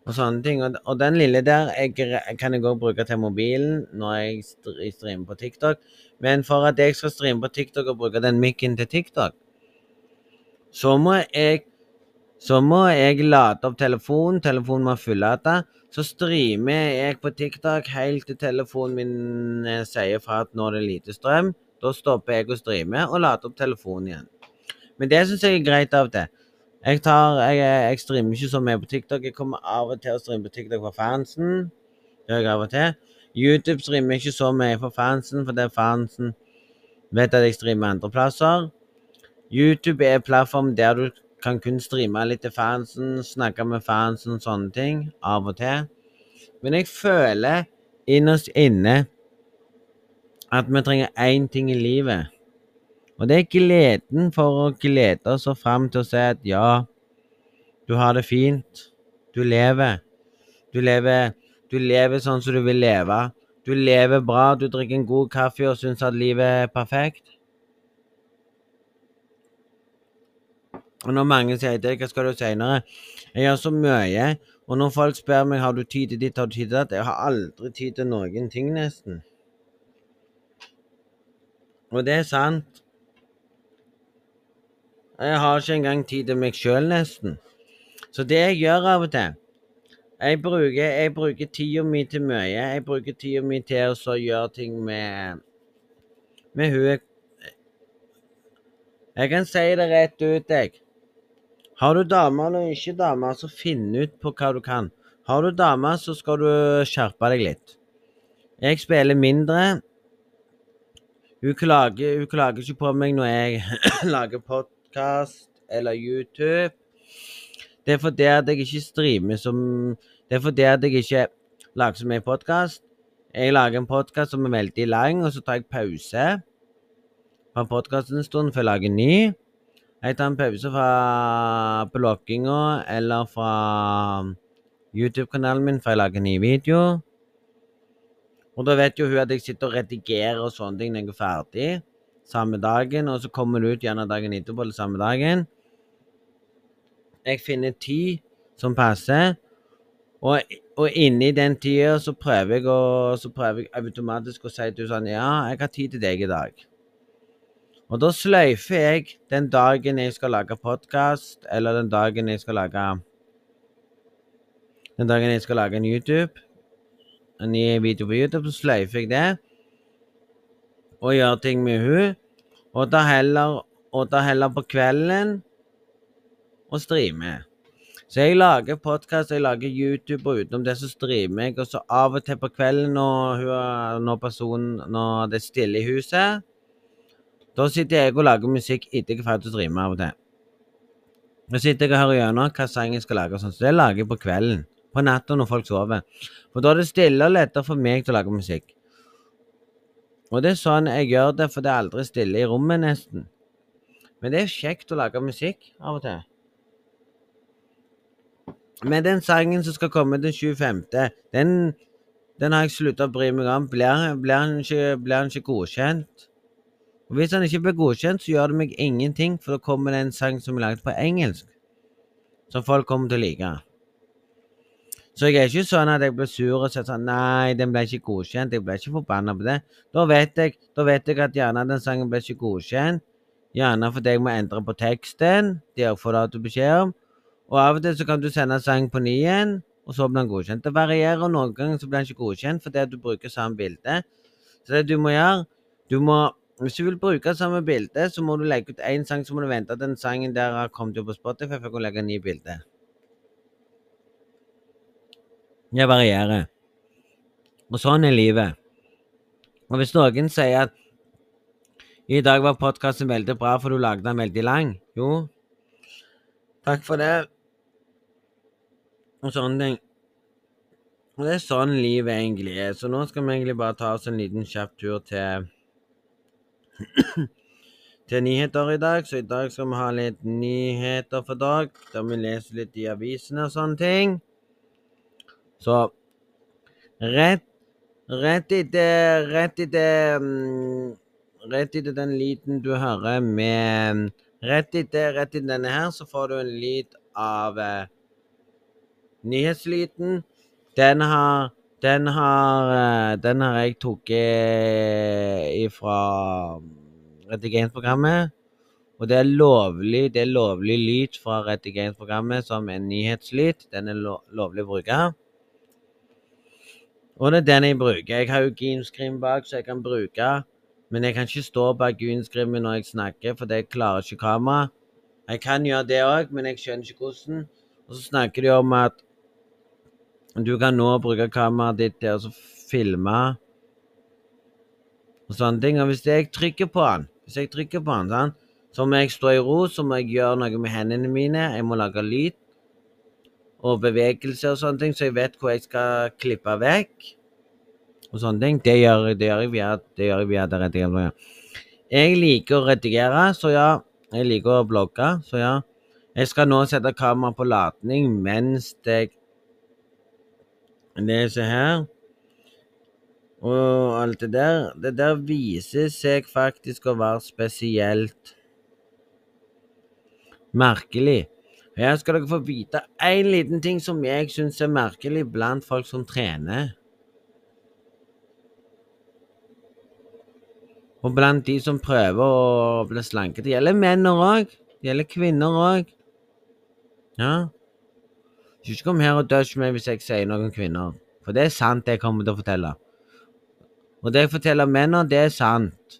og sånne ting. Og, den lille der jeg, kan jeg òg bruke til mobilen når jeg streamer på TikTok. Men for at jeg skal streame på TikTok og bruke den mikken til TikTok, Så må jeg så må jeg lade opp telefonen. Telefonen må fullade. Så streamer jeg på TikTok helt til telefonen min eh, sier fra at nå er det lite strøm. Da stopper jeg å streame og lader opp telefonen igjen. Men det syns jeg er greit av og til. Jeg, tar, jeg, jeg streamer ikke så mye på TikTok. Jeg kommer av og til å streame på TikTok for fansen. Det gjør jeg av og til. YouTube streamer ikke så mye for fansen, for det er fansen vet at jeg streamer andre plasser. YouTube er en plattform der du kan kun streame litt til fansen, snakke med fansen, og sånne ting, av og til. Men jeg føler innerst inne at vi trenger én ting i livet. Og det er gleden for å glede oss fram til å si at ja, du har det fint. Du lever. Du lever, du lever sånn som du vil leve. Du lever bra, du drikker en god kaffe og syns at livet er perfekt. Og når mange sier det, hva skal du seinere? Jeg gjør så mye. Og når folk spør meg har du tid til ditt, har du tid til datt, jeg har aldri tid til noen ting, nesten. Og det er sant. Jeg har ikke engang tid til meg sjøl, nesten. Så det jeg gjør av og til Jeg bruker, jeg bruker tida mi til mye. Jeg bruker tida mi til å gjøre ting med med hun Jeg kan si det rett ut, jeg. Har du dame eller ikke dame, så finn ut på hva du kan. Har du dame, så skal du skjerpe deg litt. Jeg spiller mindre. Hun klager, hun klager ikke på meg når jeg lager podkast eller YouTube. Det er fordi at jeg ikke streamer som Det er fordi at jeg ikke lager så mye podkast. Jeg lager en podkast som er veldig lang, og så tar jeg pause fra podkasten en stund før jeg lager ny. Jeg tar en pause fra blogginga eller fra YouTube-kanalen min, før jeg lager ny video. Og da vet jo hun at jeg sitter og redigerer og sånne ting når jeg er ferdig samme dagen, og så kommer det ut gjerne dagen etterpå eller samme dagen. Jeg finner tid som passer, og, og inni den tida så prøver jeg så prøver jeg automatisk å si til henne sånn Ja, jeg har tid til deg i dag. Og da sløyfer jeg den dagen jeg skal lage podkast, eller den dagen jeg skal lage Den dagen jeg skal lage en YouTube, en ny video på YouTube, så sløyfer jeg det. Og gjør ting med hun. Og da heller, og heller på kvelden og streamer. Så jeg lager podkast, jeg lager YouTube, og utenom det så streamer jeg. Og så av og til på kvelden når, når, personen, når det er stille i huset da sitter jeg og lager musikk etter jeg er ferdig å streame av og til. Da sitter jeg og hører gjennom hva sang jeg skal lage, sånn, så det lager jeg på kvelden. På natta når folk sover. For da er det stille og lettere for meg til å lage musikk. Og det er sånn jeg gjør det, for det er aldri stille i rommet, nesten. Men det er kjekt å lage musikk av og til. Men den sangen som skal komme den 25., den, den har jeg slutta å bry meg om. Blir, blir, han ikke, ikke godkjent? Og Hvis han ikke blir godkjent, så gjør det meg ingenting, for da kommer det en sang som er laget på engelsk, som folk kommer til å like. Så jeg er ikke sånn at jeg blir sur og sier sånn Nei, den ble ikke godkjent. Jeg ble ikke forbanna på det. Da vet, jeg, da vet jeg at gjerne den sangen ble ikke godkjent. Gjerne fordi jeg må endre på teksten. Det får du beskjed om. Og av og til så kan du sende sang på ny igjen, og så blir den godkjent. Det varierer. Noen ganger så blir den ikke godkjent fordi du bruker samme bilde. Så det du må gjøre, du må hvis du vil bruke samme bilde, så må du legge ut én sang, så må du vente at den sangen der har kommet opp på Spotify før du kan legge en ny bilde. Det varierer. Og sånn er livet. Og hvis noen sier at i dag var podkasten veldig bra, for du lagde den veldig lang Jo, takk for det. Og sånne ting. Og det er sånn livet egentlig er. Så nå skal vi egentlig bare ta oss en liten kjapp tur til til nyheter i dag. Så i dag skal vi ha litt nyheter for dag, der vi leser litt i avisene og sånne ting. Så rett, rett etter Rett etter um, Rett etter den lyden du hører med Rett etter, rett etter denne her, så får du en lyd av eh, nyhetslyden. Den har den har, eh, den har jeg tatt ifra redigeringsprogrammet. Og det er lovlig det er lovlig lyd fra redigeringsprogrammet som en nyhetslyd. Den er lo lovlig å bruke. Og det er den jeg bruker. Jeg har jo greenscreen bak, så jeg kan bruke. Men jeg kan ikke stå bak greenscreen når jeg snakker, for det klarer ikke kamera. Jeg kan gjøre det òg, men jeg skjønner ikke hvordan. Og så snakker de om at du kan nå bruke kameraet ditt til å filme og sånne ting. Og hvis jeg trykker på den, hvis jeg trykker på den, sånn, så må jeg stå i ro, så må jeg gjøre noe med hendene mine. Jeg må lage lyd og bevegelse og sånne ting, så jeg vet hvor jeg skal klippe vekk. Og sånne ting. Det gjør, det gjør jeg via det gjør jeg via det redigeringsprogrammet. Jeg liker å redigere, så ja. Jeg liker å blogge, så ja. Jeg skal nå sette kameraet på latning mens jeg leser her. Og alt det der. Det der viser seg faktisk å være spesielt merkelig. Her skal dere få vite én liten ting som jeg syns er merkelig blant folk som trener. Og blant de som prøver å bli slanke. Det gjelder menn òg. Det gjelder kvinner òg. Ja. Ikke kom her og døsj meg hvis jeg sier noe om kvinner. For det er sant, det jeg kommer til å fortelle. Og det jeg forteller mennene, det er sant.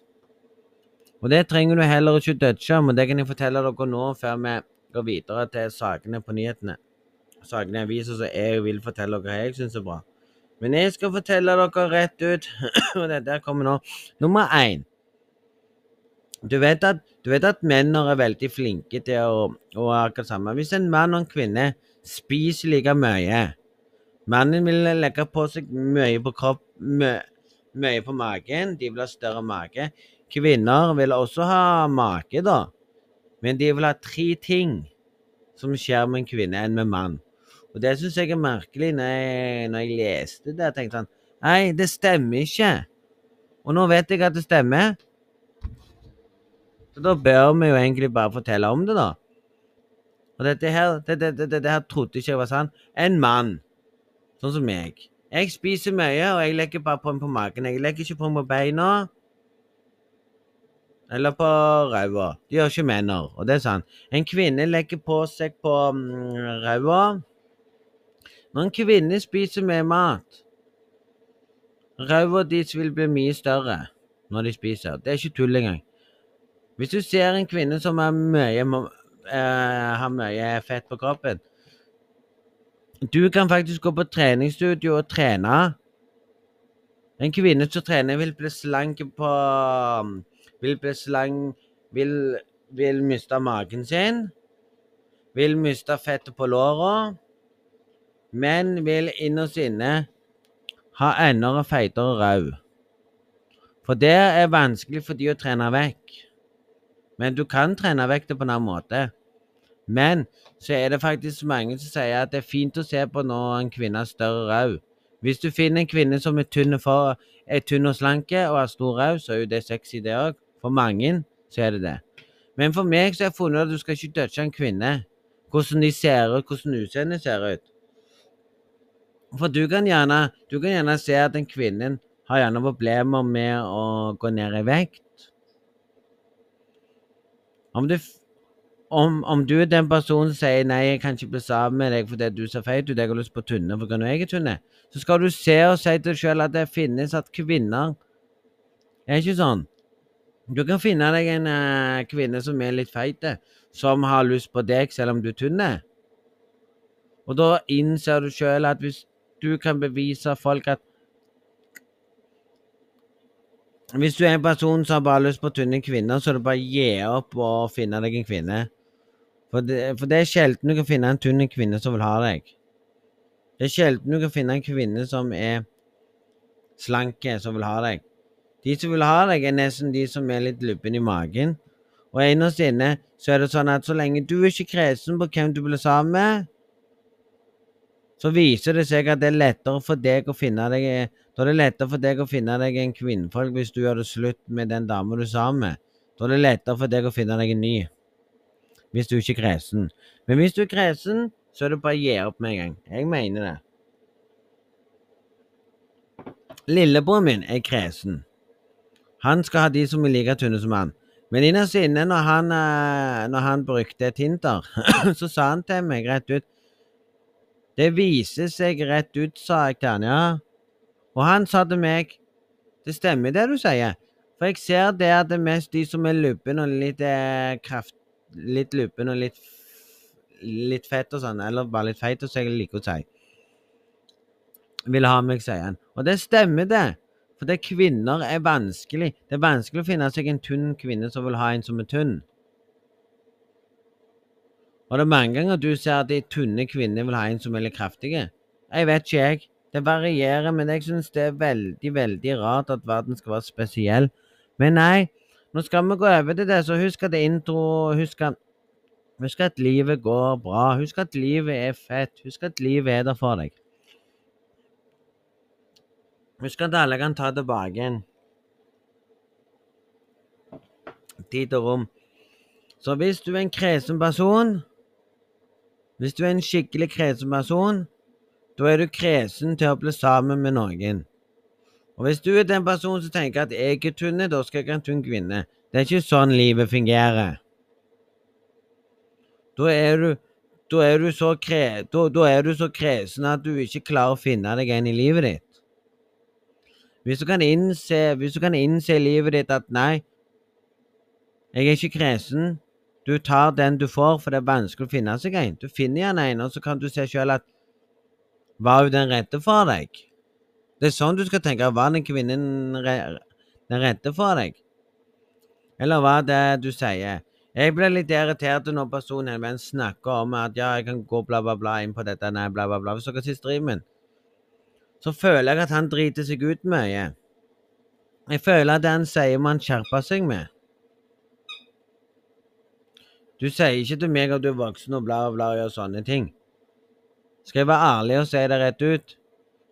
Og det trenger du heller ikke dødge om, og det kan jeg fortelle dere nå før vi går videre til sakene på nyhetene. Sakene i avisa som jeg vil fortelle dere hva jeg syns er bra. Men jeg skal fortelle dere rett ut, og det der kommer nå. Nummer én. Du vet at, du vet at menn er veldig flinke til å, å akkurat samme. Hvis en mann og en kvinne spiser like mye Mannen vil legge på seg mye på kropp, mye, mye på magen. De vil ha større mage. Kvinner vil også ha mage, da. Men de vil ha tre ting som skjer med en kvinne enn med mann. Og det syns jeg er merkelig når jeg, når jeg leste det. Jeg tenkte sånn Nei, det stemmer ikke. Og nå vet jeg at det stemmer. Så da bør vi jo egentlig bare fortelle om det, da. Og dette her, det, dette, det, det her trodde ikke jeg var sant. En mann, sånn som meg. Jeg spiser mye, og jeg legger bare på den på magen. Jeg legger ikke på den på beina. Eller på ræva. Det gjør ikke menner, og det er sant. En kvinne legger på seg på mm, ræva. Når en kvinne spiser mer mat Ræva deres vil bli mye større når de spiser. Det er ikke tull engang. Hvis du ser en kvinne som har mye, uh, har mye fett på kroppen Du kan faktisk gå på treningsstudio og trene. En kvinne som trener, vil bli slank på um, vil bli slang vil, vil miste magen sin. Vil miste fettet på låra. Men vil innerst inne ha enda feitere rau. For det er vanskelig for de å trene vekk. Men du kan trene vekk det på en annen måte. Men så er det faktisk mange som sier at det er fint å se på når en kvinne har større rau. Hvis du finner en kvinne som er tynn og slanke og har stor rau, så er jo det sexy, det òg. For mange så er det det. Men for meg så har jeg funnet at du skal ikke dødge en kvinne. Hvordan de ser ut, hvordan utseendet ser ut. For du kan, gjerne, du kan gjerne se at en kvinne har gjerne problemer med å gå ned i vekt. Om du, om, om du er den personen som sier 'nei, jeg kan ikke bli sammen med deg fordi du ser feit ut, jeg har lyst på tynne for jeg er tynne', så skal du se og si til deg sjøl at det finnes at kvinner er ikke sånn. Du kan finne deg en uh, kvinne som er litt feit, som har lyst på deg selv om du er tynn. Og da innser du sjøl at hvis du kan bevise folk at Hvis du er en person som bare har lyst på tynne kvinner, så er det bare å gi opp og finne deg en kvinne. For det, for det er sjelden du kan finne en tynn kvinne som vil ha deg. Det er sjelden du kan finne en kvinne som er slanke, som vil ha deg. De som vil ha deg, er nesten de som er litt lubben i magen. Og innerst inne så er det sånn at så lenge du er ikke kresen på hvem du blir sammen med, så viser det seg at det er lettere for deg å finne deg Da er det lettere for deg å finne deg en kvinnfolk hvis du gjør det slutt med den dama du er sammen med. Da er det lettere for deg å finne deg en ny. Hvis du ikke er kresen. Men hvis du er kresen, så er det bare å gi opp med en gang. Jeg mener det. Lillebroren min er kresen. Han skal ha de som er like tynne som han. Men innerst inne, når han, eh, når han brukte Tinder, så sa han til meg rett ut Det viser seg rett ut, sa jeg til han, ja. Og han sa til meg Det stemmer det du sier. For jeg ser det at det er mest de som er lubben og litt eh, kraft... Litt lubben og litt litt fett og sånn, eller bare litt feit, som jeg liker å si. Vil ha meg, sier han. Og det stemmer, det. For det kvinner er vanskelig. Det er vanskelig å finne seg en tynn kvinne som vil ha en som er tynn. Og det er mange ganger du ser at de tynne kvinner vil ha en som er litt kraftige. Jeg vet ikke, jeg. Det varierer, men jeg syns det er veldig, veldig rart at verden skal være spesiell. Men nei, nå skal vi gå over til det, så husk at det er intro Husk at, husk at livet går bra. Husk at livet er fett. Husk at livet er der for deg. Husk at alle kan ta tilbake igjen tid og rom. Så hvis du er en kresen person Hvis du er en skikkelig kresen person, da er du kresen til å bli sammen med noen. Og hvis du er den personen som tenker at jeg er tynn, da skal jeg ha en tynn kvinne. Det er ikke sånn livet fungerer. Da er du da er, du så kre, da, da er du så kresen at du ikke klarer å finne deg en i livet ditt. Hvis du kan innse, hvis du kan innse i livet ditt at nei, jeg er ikke kresen, du tar den du får, for det er vanskelig å finne seg en. Du finner gjerne en, og så kan du se sjøl at var hun den rette for deg? Det er sånn du skal tenke. Var den kvinnen den rette for deg? Eller hva det du sier? Jeg blir litt irritert når personen min snakker om at ja, jeg kan gå bla, bla, bla inn på dette, nei, bla, bla, bla. Hvis dere sier streamen, så føler jeg at han driter seg ut mye. Jeg føler at det han sier, må han skjerpe seg med. Du sier ikke til meg at du er voksen og bla, bla og gjør sånne ting. Skal jeg være ærlig og si det rett ut?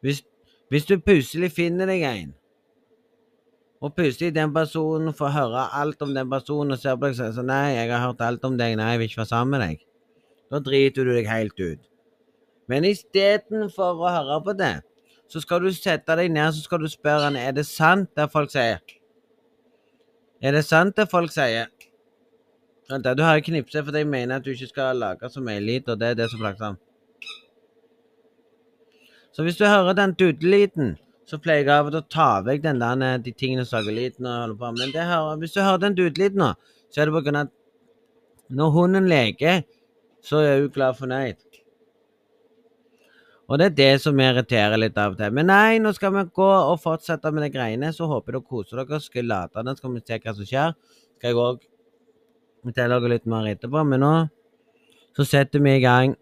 Hvis, hvis du plutselig finner deg en, og plutselig den personen får høre alt om den personen og ser på deg og sier sånn Nei, jeg har hørt alt om deg, nei, jeg vil ikke være sammen med deg. Da driter du deg helt ut. Men istedenfor å høre på det, så skal du sette deg ned så skal du spørre han, er det sant det folk sier. Er det sant det folk sier? Vent, du har knipset fordi jeg mener at du ikke skal lage så mye lyd, og det er det som plagsomt. Så hvis du hører den dudelyden, så pleier jeg av og til å ta vekk den der, eh, de tingene som lager på. Men hører, hvis du hører den dudelyden nå, så er det på grunn av at når hunden leker, så er hun glad fornøyd. Og det er det som irriterer litt av og til. Men nei, nå skal vi gå og fortsette med de greiene. Så håper jeg dere koser dere. Skal lade den, skal vi se hva som skjer. Skal jeg òg fortelle dere litt mer etterpå. Men nå så setter vi i gang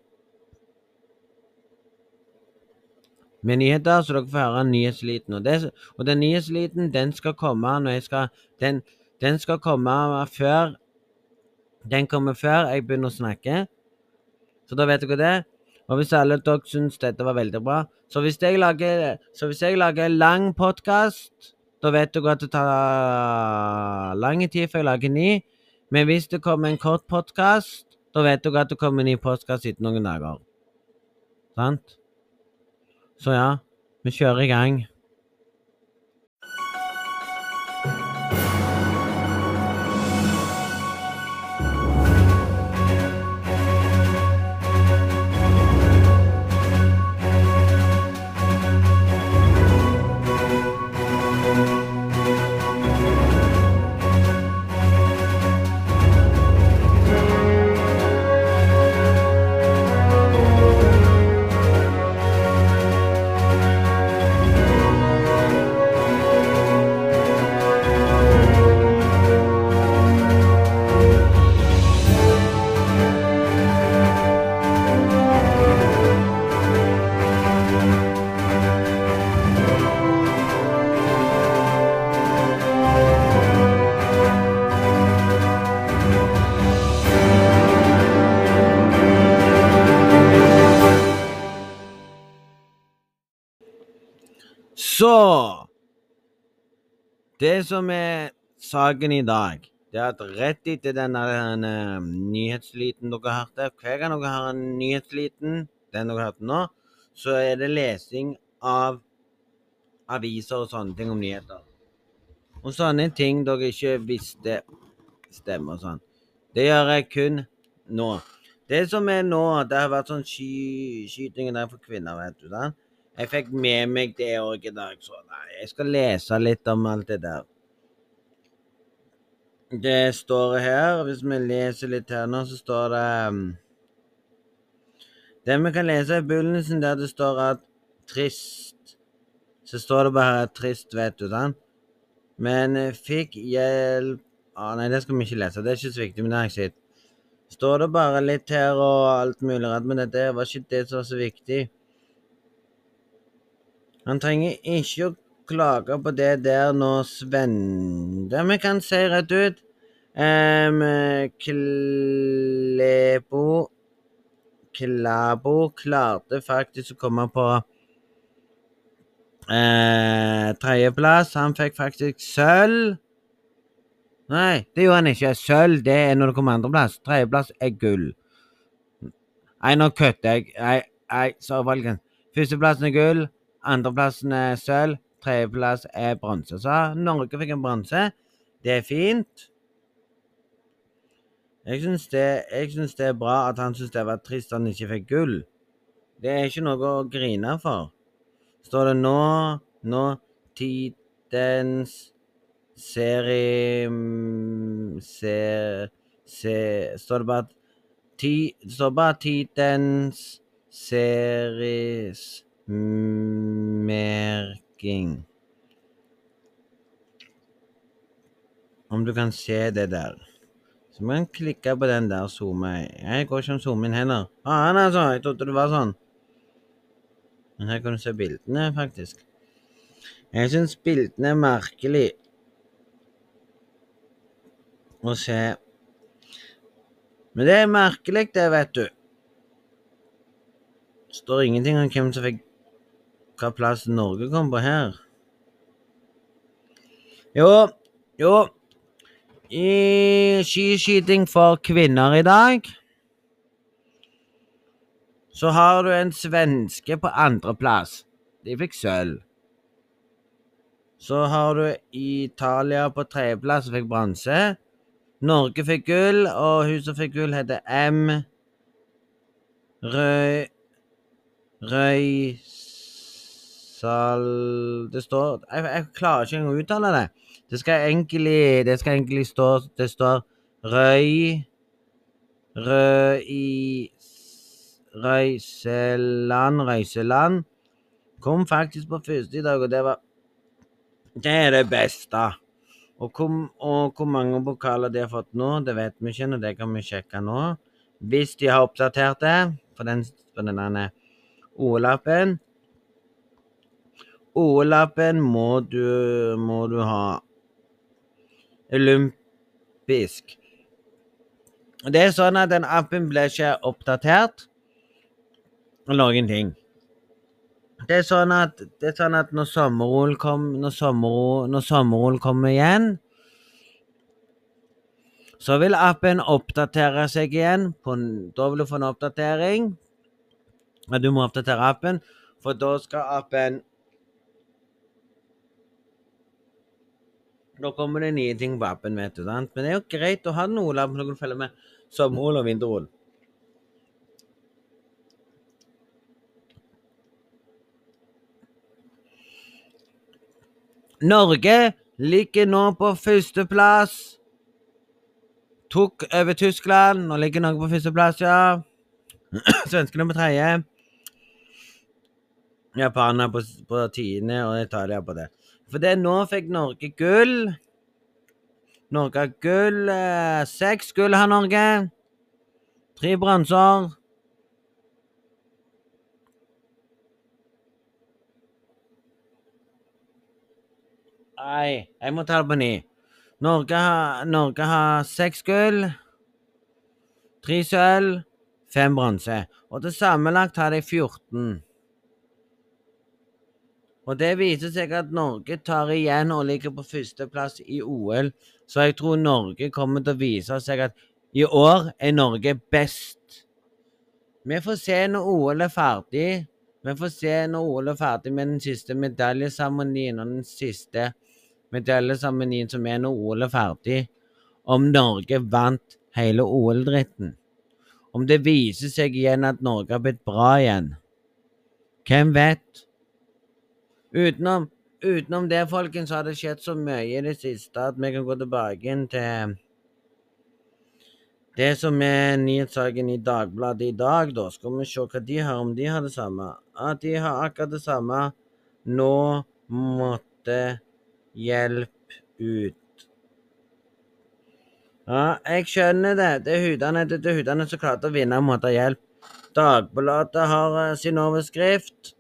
med nyheter, så dere får høre nyhetsliten. Og, det, og den nyhetsliten, den skal komme når jeg skal Den, den skal komme før Den kommer før jeg begynner å snakke. Så da vet dere det. Og hvis alle dere syns dette var veldig bra Så hvis jeg lager, hvis jeg lager en lang podkast, da vet dere at det tar lang tid før jeg lager ny. Men hvis det kommer en kort podkast, da vet dere at det kommer en ny podkast etter noen dager. Sant? Så ja, vi kjører i gang. Det som er saken i dag, det er at rett etter denne, denne nyhetsliten dere hørte Hver gang dere har en nyhetsliten, den dere hørte nå, så er det lesing av aviser og sånne ting om nyheter. Og sånne ting dere ikke visste stemmer og sånn. Det gjør jeg kun nå. Det som er nå, det har vært sånn sky, skyting der for kvinner, vet du. sant? Jeg fikk med meg det òg i dag, så nei, jeg skal lese litt om alt det der. Det står her, hvis vi leser litt her nå, så står det um, Det vi kan lese i begynnelsen der det står at trist Så står det bare trist, vet du, sant? Men eh, fikk hjelp ah, Nei, det skal vi ikke lese, det er ikke så viktig, men det har jeg sett. Står det bare litt her og alt mulig rart, men dette var ikke det som var så viktig. Han trenger ikke å klage på det der nå, Svende Vi kan si rett ut um, Klebo Klabo klarte faktisk å komme på uh, tredjeplass. Han fikk faktisk sølv. Nei, det gjorde han ikke. Sølv det er når det kommer andreplass. Tredjeplass er gull. Nei, nå kødder jeg. Nei, nei, så folkens. Førsteplassen er gull. Andreplassen er sølv. Tredjeplass er bronse. Så Norge fikk en bronse. Det er fint. Jeg syns det, det, er bra at han syns det var trist han ikke fikk gull. Det er ikke noe å grine for. Står det nå Nå Tidens serie ser, ser, Står det bare ti, Står bare Tidens series merking. Om du kan se det der. Så må en klikke på den der zoome. Jeg går ikke om zoome inn heller. Ah, altså, jeg trodde det var sånn. Men her kan du se bildene, faktisk. Jeg syns bildene er merkelig å se. Men det er merkelig, det, vet du. Det står ingenting om hvem som fikk hva plass Norge kom på her. Jo, jo I skiskyting for kvinner i dag så har du en svenske på andreplass. De fikk sølv. Så har du Italia på tredjeplass og fikk bronse. Norge fikk gull, og hun som fikk gull, heter M. Røy... Røys... Sal... Det står jeg, jeg, klarer ikke engang å uttale det. Det skal egentlig, det skal egentlig stå Det står Røy Røy Røyseland Røyseland kom faktisk på første i dag, og det var Det er det beste. Og hvor, og hvor mange pokaler de har fått nå, det vet vi ikke, og det kan vi sjekke nå. Hvis de har oppdatert det på den, på den OL-appen. OL-appen må må du ha olympisk. Det er sånn at den appen ble ikke oppdatert noen ting. Det er sånn at, det er sånn at når sommer-OL kom, når sommer, kommer igjen, så vil appen oppdatere seg igjen. På, da vil du få en oppdatering. Du må oppdatere appen, for da skal appen Nå kommer det nye ting på appen, vet du. sant? Men det er jo greit å ha OL-appen når du følger med Sommerol og vinter-OL. Norge ligger nå på førsteplass. Tok over Tyskland. Nå ligger Norge på førsteplass, ja. Svenskene på tredje. Japaner på, på tiende og Italia på det. For det nå fikk Norge gull. Norge har gull. Eh, seks gull har Norge. Tre bronser. Nei, jeg må ta det på ny. Norge har, Norge har seks gull, tre sølv, fem bronse. Og til sammenlagt har de 14. Og det viser seg at Norge tar igjen og ligger på førsteplass i OL. Så jeg tror Norge kommer til å vise seg at i år er Norge best. Vi får se når OL er ferdig. Vi får se når OL er ferdig med den siste medaljeseremonien og den siste medaljeseremonien som er når OL er ferdig. om Norge vant hele OL-dritten. Om det viser seg igjen at Norge har blitt bra igjen. Hvem vet? Utenom, utenom det, folkens, har det skjedd så mye i det siste at vi kan gå tilbake til det som er nyhetssaken i Dagbladet i dag, da. Skal vi se hva de har, om de har det samme. At de har akkurat det samme. Nå måtte hjelp ut. Ja, jeg skjønner det. Det er hudene, det er hudene som klarte å vinne og måtte hjelp. Dagbladet har uh, sin overskrift,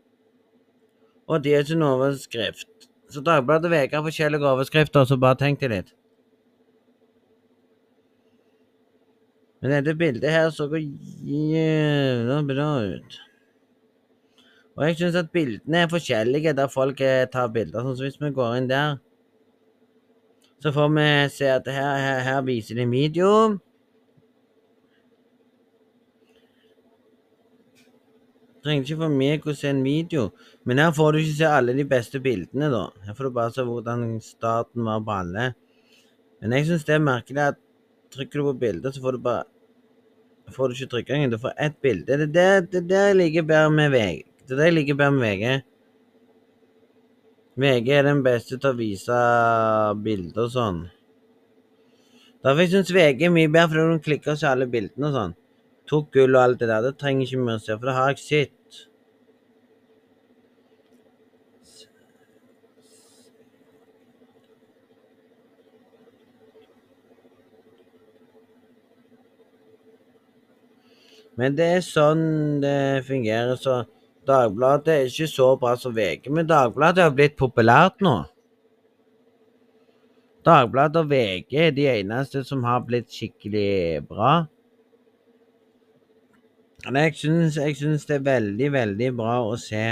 og de har noen overskrift. Så Dagbladet VG har forskjellige overskrifter, så bare tenk deg litt. Men dette bildet her så jævla bra ut. Og jeg syns at bildene er forskjellige der folk eh, tar bilder. Sånn som hvis vi går inn der, så får vi se at her, her, her viser de video. Trenger ikke for meg å se en video, men her får du ikke se alle de beste bildene, da. Her får du bare se hvordan starten var på alle. Men jeg syns det er merkelig at trykker du på bildet, så får du bare får du ikke trykke engang. Du får ett bilde. Det er det, jeg liker bedre med VG. Det er det jeg liker bedre med VG. VG er den beste til å vise bilder og sånn. Derfor syns VG er mye bedre, fordi hun klikker ser alle bildene og sånn. Tok gull og alt det der. Det trenger ikke mye å se, for det har jeg sett. Men det er sånn det fungerer, så Dagbladet er ikke så bra som VG. Men Dagbladet har blitt populært nå. Dagbladet og VG er de eneste som har blitt skikkelig bra. Jeg syns, jeg syns det er veldig, veldig bra å se.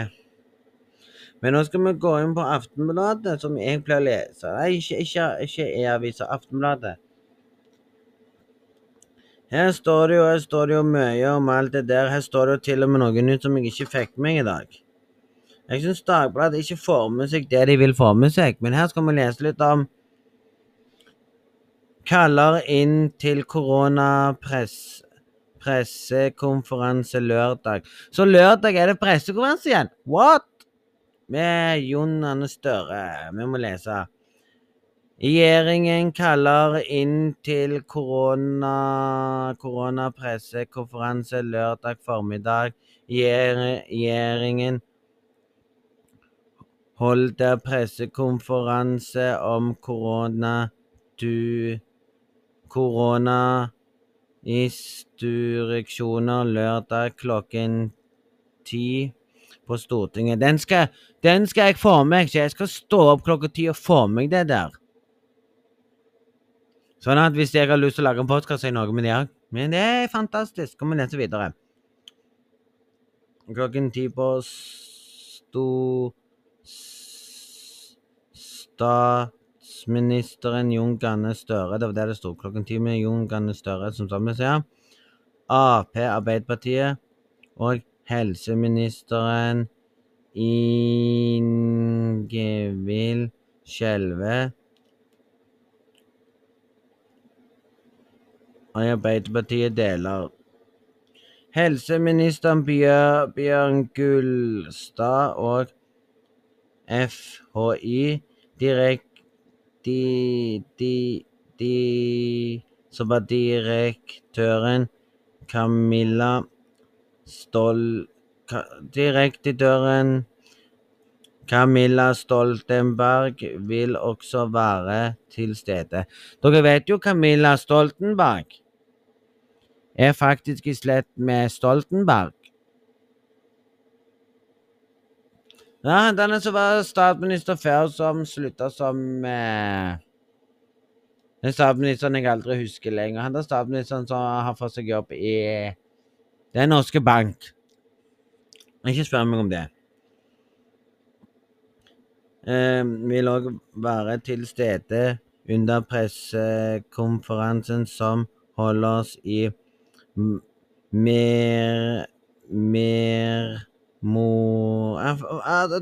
Men nå skal vi gå inn på Aftenbladet, som jeg pleier å lese. Nei, ikke, e-avisa. Aftenbladet. Her står det jo her står det jo mye om alt det der. Her står det jo til og med noe nytt som jeg ikke fikk med i dag. Jeg syns Dagbladet ikke får med seg det de vil få med seg, men her skal vi lese litt om Kaller inn til koronapressekonferanse lørdag. Så lørdag er det pressekonferanse igjen! What?! Med Jon Anne Støre. Vi må lese. Regjeringen kaller inn til korona, koronapressekonferanse lørdag formiddag. Regjeringen holder pressekonferanse om korona du koronainstruksjoner lørdag klokken ti på Stortinget. Den skal, den skal jeg få meg, så jeg skal stå opp klokka ti og få meg det der. Sånn at hvis jeg har lyst til å lage en podkast, noe med det òg. Men det er fantastisk. Kom og lese videre. Klokken ti på sto... Statsministeren Jon Ganne Støre. Det var det det sto. Klokken ti med Jon Ganne Støre som statsminister. Ap, Arbeiderpartiet og helseministeren Ingevild Skjelve og Arbeiderpartiet deler. Helseministeren Bjørn Gullstad og FHI direkt de, de, de, som var direktøren Camilla Stol... Direktøren Camilla Stoltenberg vil også være til stede. Dere vet jo Camilla Stoltenberg er faktisk i slett med Stoltenberg. Ja, denne som var statsminister før, som slutta som eh, Den statsministeren jeg aldri husker lenger. Han er statsministeren som har fått seg jobb i Den norske bank. Ikke spør meg om det. Eh, vil òg være til stede under pressekonferansen som holdes i mer mer mo...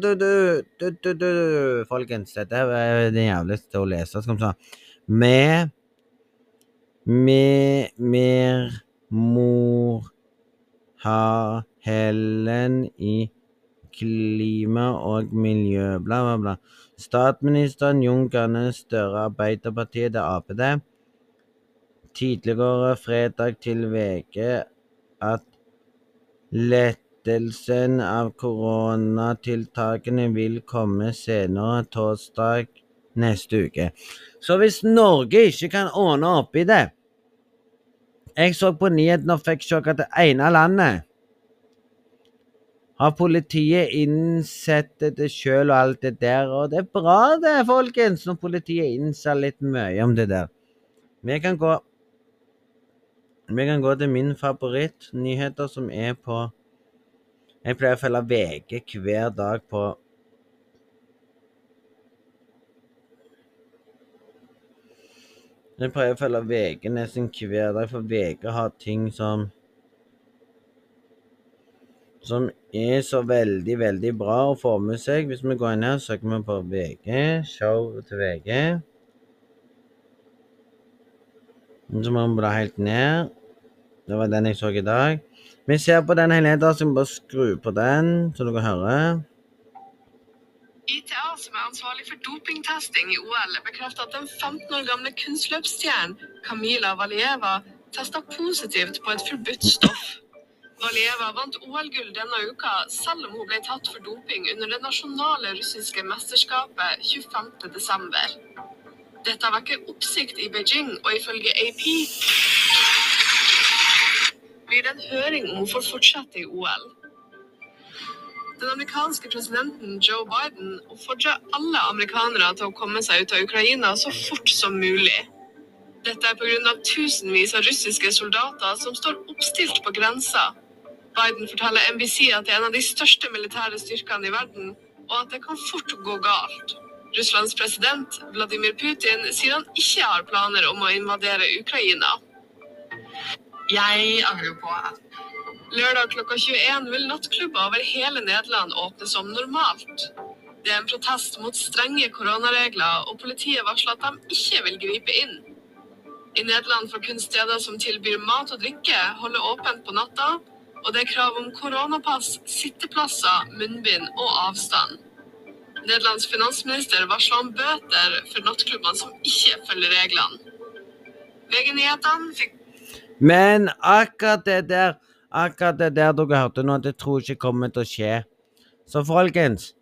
Du, du, du, du, du, folkens, dette er det jævligste å lese. Skal vi se Med Med mer mor har Helen i klima og miljø, bla, bla, bla. Statsministeren Jon Gunne Støre, Arbeiderpartiet, det Ap det. Tidligere fredag til VG at lettelsen av koronatiltakene vil komme senere torsdag neste uke. Så hvis Norge ikke kan ordne opp i det Jeg så på nyhetene og fikk sjokk at det ene landet har politiet innsett det sjøl og alt det der, og det er bra det, folkens, når politiet innser litt mye om det der. Vi kan gå Vi kan gå til min favoritt-nyheter, som er på Jeg pleier å følge VG hver dag på Jeg pleier å følge VG nesten hver dag, for VG har ting som som er så veldig, veldig bra å få med seg. Hvis vi går inn her, søker vi på VG, show til VG. Så må man bla helt ned. Det var den jeg så i dag. Vi ser på den hele tiden, så vi bare skru på den, så dere hører. ITA, som er ansvarlig for dopingtesting i OL, bekrefter at den 15 år gamle kunstløpsstjernen Kamila Valieva testa positivt på et forbudt stoff. Valieva vant OL-gull denne uka, selv om hun ble tatt for doping under det nasjonale russiske mesterskapet 25.12. Dette vekker oppsikt i Beijing, og ifølge AP blir det en høring om hun får fortsette i OL. Den amerikanske presidenten Joe Biden oppfordrer alle amerikanere til å komme seg ut av Ukraina så fort som mulig. Dette er pga. tusenvis av russiske soldater som står oppstilt på grensa. Biden forteller NBC at det er en av de største militære styrkene i verden, og at det kan fort gå galt. Russlands president Vladimir Putin sier han ikke har planer om å invadere Ukraina. Jeg angrer på at Lørdag klokka 21 vil nattklubber over hele Nederland åpne som normalt. Det er en protest mot strenge koronaregler, og politiet varsler at de ikke vil gripe inn. I Nederland får kun steder som tilbyr mat og drikke, holde åpent på natta, og det er krav om koronapass, sitteplasser, munnbind og avstand. Nederlands finansminister varsler om bøter for nattklubbene som ikke følger reglene. VG-nyhetene fikk Men akkurat det der Akkurat det der dere hørte nå, det tror jeg ikke kommer til å skje. Så folkens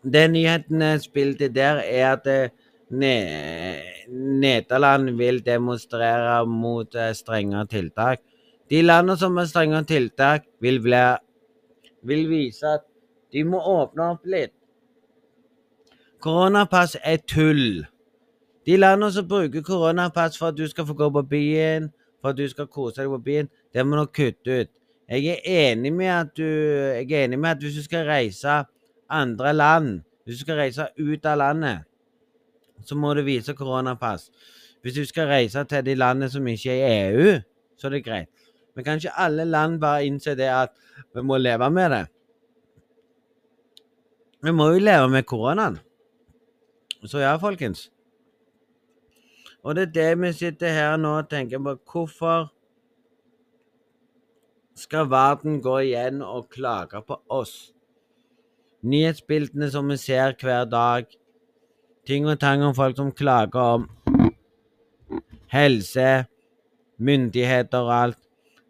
Det nyhetene spilte der, er at eh, ne Nederland vil demonstrere mot eh, strengere tiltak. De landene som har strengere tiltak, vil, bli, vil vise at de må åpne opp litt. Koronapass er tull. De landene som bruker koronapass for at du skal få gå på byen, for at du skal kose deg på byen, det må du kutte ut. Jeg er enig med at du Jeg er enig med at hvis du skal reise andre land, hvis du skal reise ut av landet, så må du vise koronapass. Hvis du skal reise til de landene som ikke er i EU, så er det greit. Men kan ikke alle land bare innse det at vi må leve med det? Vi må jo leve med koronaen. Så ja, folkens. Og det er det vi sitter her nå og tenker på. Hvorfor skal verden gå igjen og klage på oss? Nyhetsbildene som vi ser hver dag, ting og tang om folk som klager om helse, myndigheter og alt.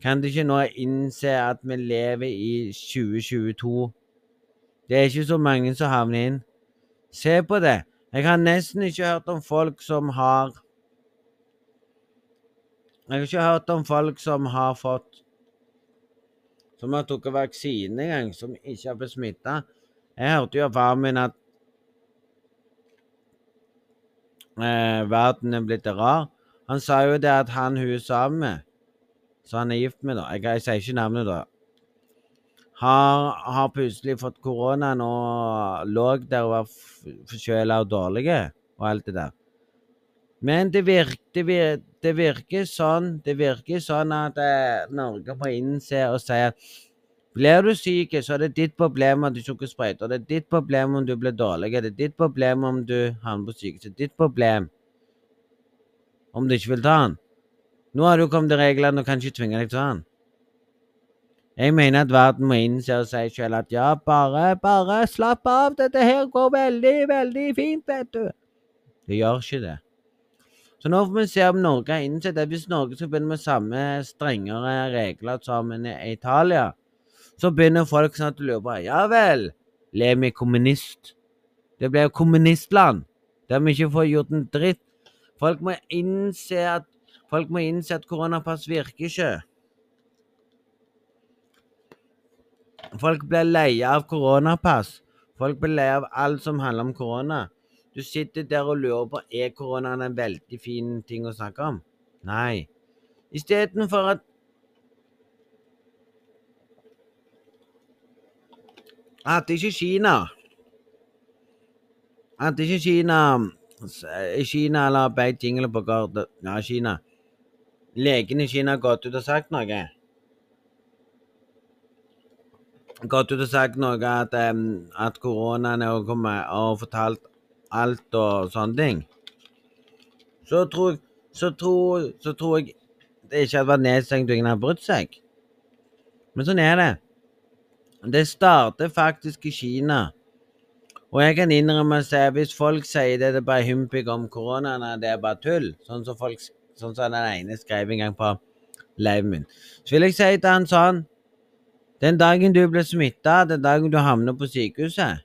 Kan de ikke nå innse at vi lever i 2022? Det er ikke så mange som havner inn. Se på det. Jeg har nesten ikke hørt om folk som har Jeg har ikke hørt om folk som har fått Som har tatt vaksine engang, som ikke har blitt smitta. Jeg hørte jo av faren min at eh, verden er blitt rar. Han sa jo det at han hun er sammen med, så han er gift med, da Jeg, jeg sier ikke navnet, da. Har, har plutselig fått koronaen og lå der og var forkjøla og dårlig og alt det der. Men det virker, det virker, det virker sånn det virker sånn at eh, Norge må innse og si at blir du syk, så er det ditt problem at du tok sprøyter. Det er ditt problem om du blir dårlig. Det er ditt problem om du havner på sykehuset. Ditt problem om du ikke vil ta den. Nå har du kommet til reglene og kan ikke tvinge deg sånn. Jeg mener at verden må innse og si selv at ja, bare, bare slapp av, dette her går veldig, veldig fint, vet du. Det gjør ikke det. Så nå får vi se om Norge har innsett at hvis Norge skal begynne med samme strengere regler som i Italia, så begynner folk snart å lure på ja vel, lever vi kommunist? Det blir jo kommunistland, der vi ikke får gjort en dritt. Folk må innse at Folk må innse at koronapass virker ikke. Folk blir leie av koronapass. Folk blir leie av alt som handler om korona. Du sitter der og lurer på er koronaen en veldig fin ting å snakke om. Nei. Istedenfor at At ikke Kina At ikke Kina Kina eller Beijing eller Garde Ja, Kina. Legene i Kina har gått ut og sagt noe. Gått ut og sagt noe at, um, at koronaen er kommet og fortalt alt og sånne ting. Så tror, så tror, så tror jeg det ikke hadde vært nedstengt og ingen hadde brutt seg. Men sånn er det. Det starter faktisk i Kina. Og jeg kan innrømme seg hvis folk sier det, det er bare hympig om koronaen, det er bare tull, sånn som folk sånn som den ene skrev en gang på liven min, så vil jeg si til han sånn Den dagen du blir smitta, den dagen du havner på sykehuset,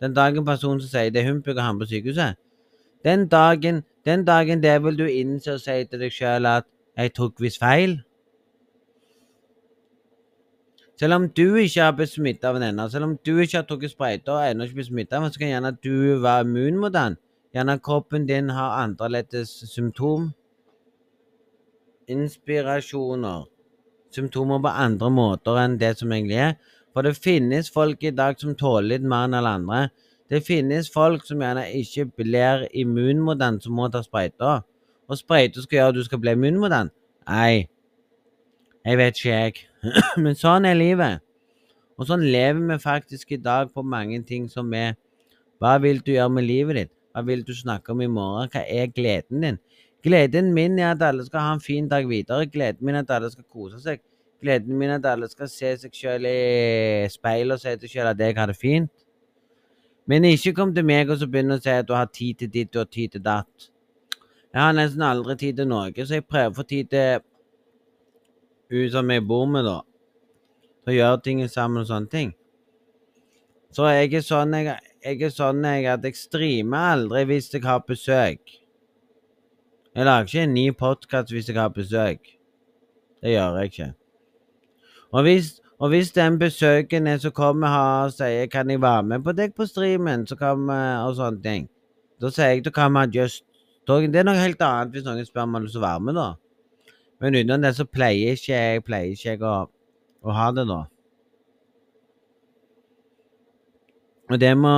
den dagen personen som sier det er humpig ham på sykehuset, den dagen, den dagen det vil du innse og si til deg sjøl at 'jeg tok visst feil'. Selv om du ikke har blitt smitta av en ennå, selv om du ikke har tatt sprøyta og ennå ikke blitt smitta, så kan gjerne du være immun mot den. Gjerne kroppen din har annerledes symptom. Inspirasjoner. Symptomer på andre måter enn det som egentlig er. For det finnes folk i dag som tåler litt mer enn alle andre. Det finnes folk som gjerne ikke blir immun mot den, som må ta sprøyta. Og sprøyta skal gjøre at du skal bli immun mot den. Nei, jeg vet ikke, jeg. Men sånn er livet. Og sånn lever vi faktisk i dag på mange ting som er Hva vil du gjøre med livet ditt? Hva vil du snakke om i morgen? Hva er gleden din? Gleden min er at alle skal ha en fin dag videre. Gleden min er at alle skal kose seg. Gleden min er at alle skal se seg sjøl i speilet og si til sjøl at jeg har det fint. Men ikke kom til meg og så begynne å si at du har tid til ditt og tid til datt. Jeg har nesten aldri tid til noe, så jeg prøver å få tid til hun som jeg bor med, da. Til å gjøre ting sammen og sånne ting. Så jeg er sånn jeg, jeg er sånn jeg at jeg streamer aldri hvis jeg har besøk. Jeg lager ikke en ny podkast hvis jeg har besøk. Det gjør jeg ikke. Og hvis, og hvis den besøkende som kommer her og sier 'Kan jeg være med på deg på streamen?' Så kan vi, og sånne ting, da sier jeg 'Da kan vi just Det er noe helt annet hvis noen spør om jeg har lyst å være med, da. Men utenom det så pleier ikke jeg pleier ikke jeg å, å ha det, da. Og det må,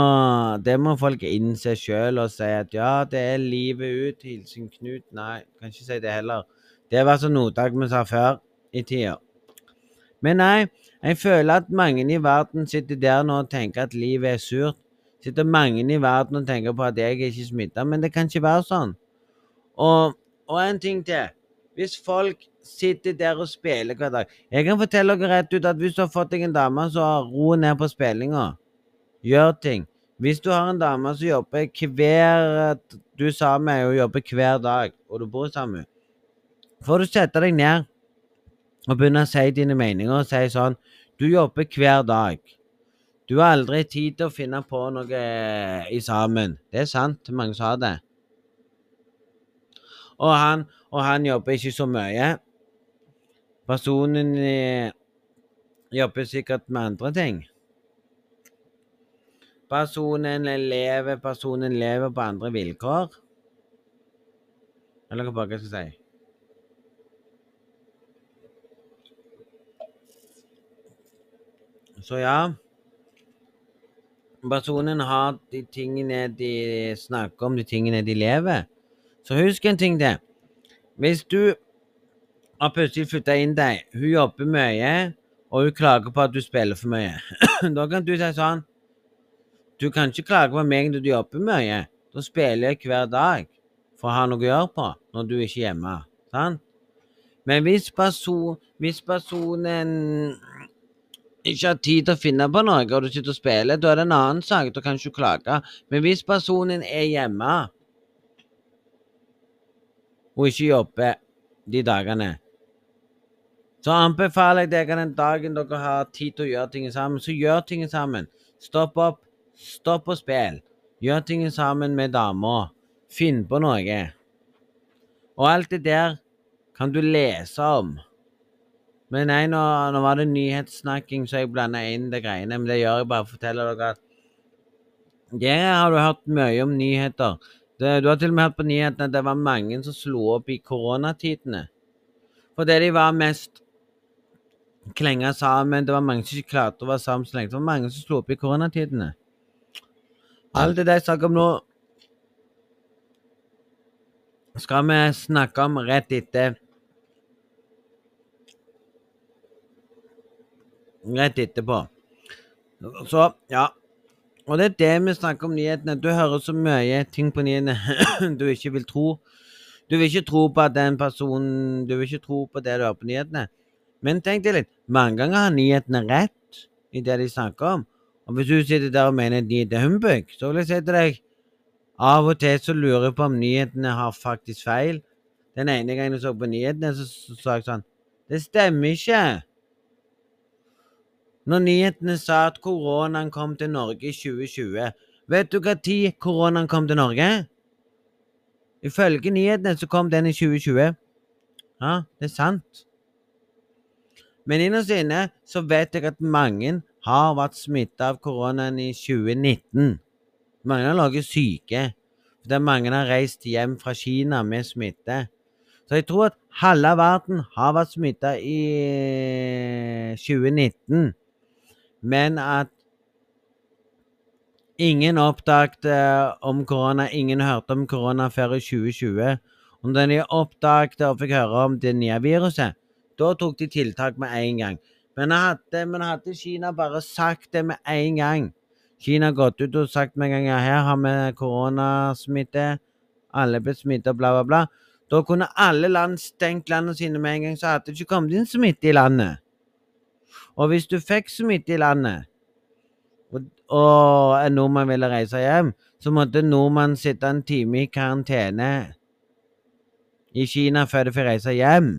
det må folk innse sjøl og si at ja, det er livet ut. Hilsen Knut. Nei, kan ikke si det heller. Det var sånn Norddag vi sa før i tida. Men nei, jeg føler at mange i verden sitter der nå og tenker at livet er surt. Sitter mange i verden og tenker på at jeg er ikke smitta, men det kan ikke være sånn. Og, og en ting til. Hvis folk sitter der og spiller hver dag Jeg kan fortelle dere rett ut at hvis du har fått deg en dame, så ro ned på spillinga. Gjør ting. Hvis du har en dame som jobber hver Du sammen med og jobber hver dag, og du bor sammen med får du sette deg ned og begynne å si dine meninger og si sånn Du jobber hver dag. Du har aldri tid til å finne på noe i sammen. Det er sant, mange sa det. Og han, og han jobber ikke så mye. Personen eh, jobber sikkert med andre ting. Personen lever, personen lever på andre vilkår. Eller hva jeg skal si. Så ja Personen har de tingene de snakker om, de tingene de lever. Så husk en ting til. Hvis du har plutselig flytta inn deg, hun jobber mye, og hun klager på at du spiller for mye, da kan du si sånn Du kan ikke klage på meg når du jobber mye. Da spiller jeg hver dag for å ha noe å gjøre på når du ikke er hjemme. Sant? Men hvis, person, hvis personen ikke har tid til å finne på noe, og du sitter og spiller, da er det en annen sak. Da kan du ikke klage. Men hvis personen er hjemme og ikke jobber de dagene, så anbefaler jeg dere den dagen dere har tid til å gjøre ting sammen, så gjør ting sammen. Stopp opp, stopp på spill. Gjør ting sammen med dama. Finn på noe. Og alt det der kan du lese om. Men nei, nå, nå var det nyhetssnakking, så jeg blanda inn de greiene. Men det gjør jeg bare for å fortelle dere at Der har du hørt mye om nyheter. Det, du har til og med hørt på nyhetene at det var mange som slo opp i koronatidene. Fordi de var mest klenga sammen. Det var mange som ikke klarte å være sammen så lenge. Det var mange som slo opp i koronatidene. Alt det jeg snakker om nå, skal vi snakke om rett etter Rett etterpå. Så, ja. Og det er det vi snakker om nyhetene. Du hører så mye ting på nyhetene du ikke vil tro. Du vil ikke tro på at den personen Du vil ikke tro på det du hører på nyhetene. Men tenk deg litt. Mange ganger har nyhetene rett i det de snakker om. Og hvis du sitter der og mener at nyheter er humbug, så vil jeg si til deg av og til så lurer jeg på om nyhetene har faktisk feil. Den ene gangen jeg så på nyhetene, så sa jeg sånn Det stemmer ikke. Når nyhetene sa at koronaen kom til Norge i 2020 Vet du hva tid koronaen kom til Norge? Ifølge nyhetene så kom den i 2020. Ja, det er sant. Men innerst inne så vet jeg at mange har vært smitta av koronaen i 2019. Mange har ligget syke. Fordi mange har reist hjem fra Kina med smitte. Så jeg tror at halve verden har vært smitta i 2019. Men at ingen oppdaget om korona, ingen hørte om korona før i 2020. Og da de oppdaget og fikk høre om det nye viruset, da tok de tiltak med en gang. Men hadde, men hadde Kina bare sagt det med en gang Kina har gått ut og sagt med en gang ja, her har vi koronasmitte, alle ble smitta, bla, bla, bla. Da kunne alle land stengt landene sine med en gang, så hadde det ikke kommet inn smitte i landet. Og hvis du fikk smitte i landet, og, og en nordmann ville reise hjem, så måtte nordmannen sitte en time i karantene i Kina før de fikk reise hjem.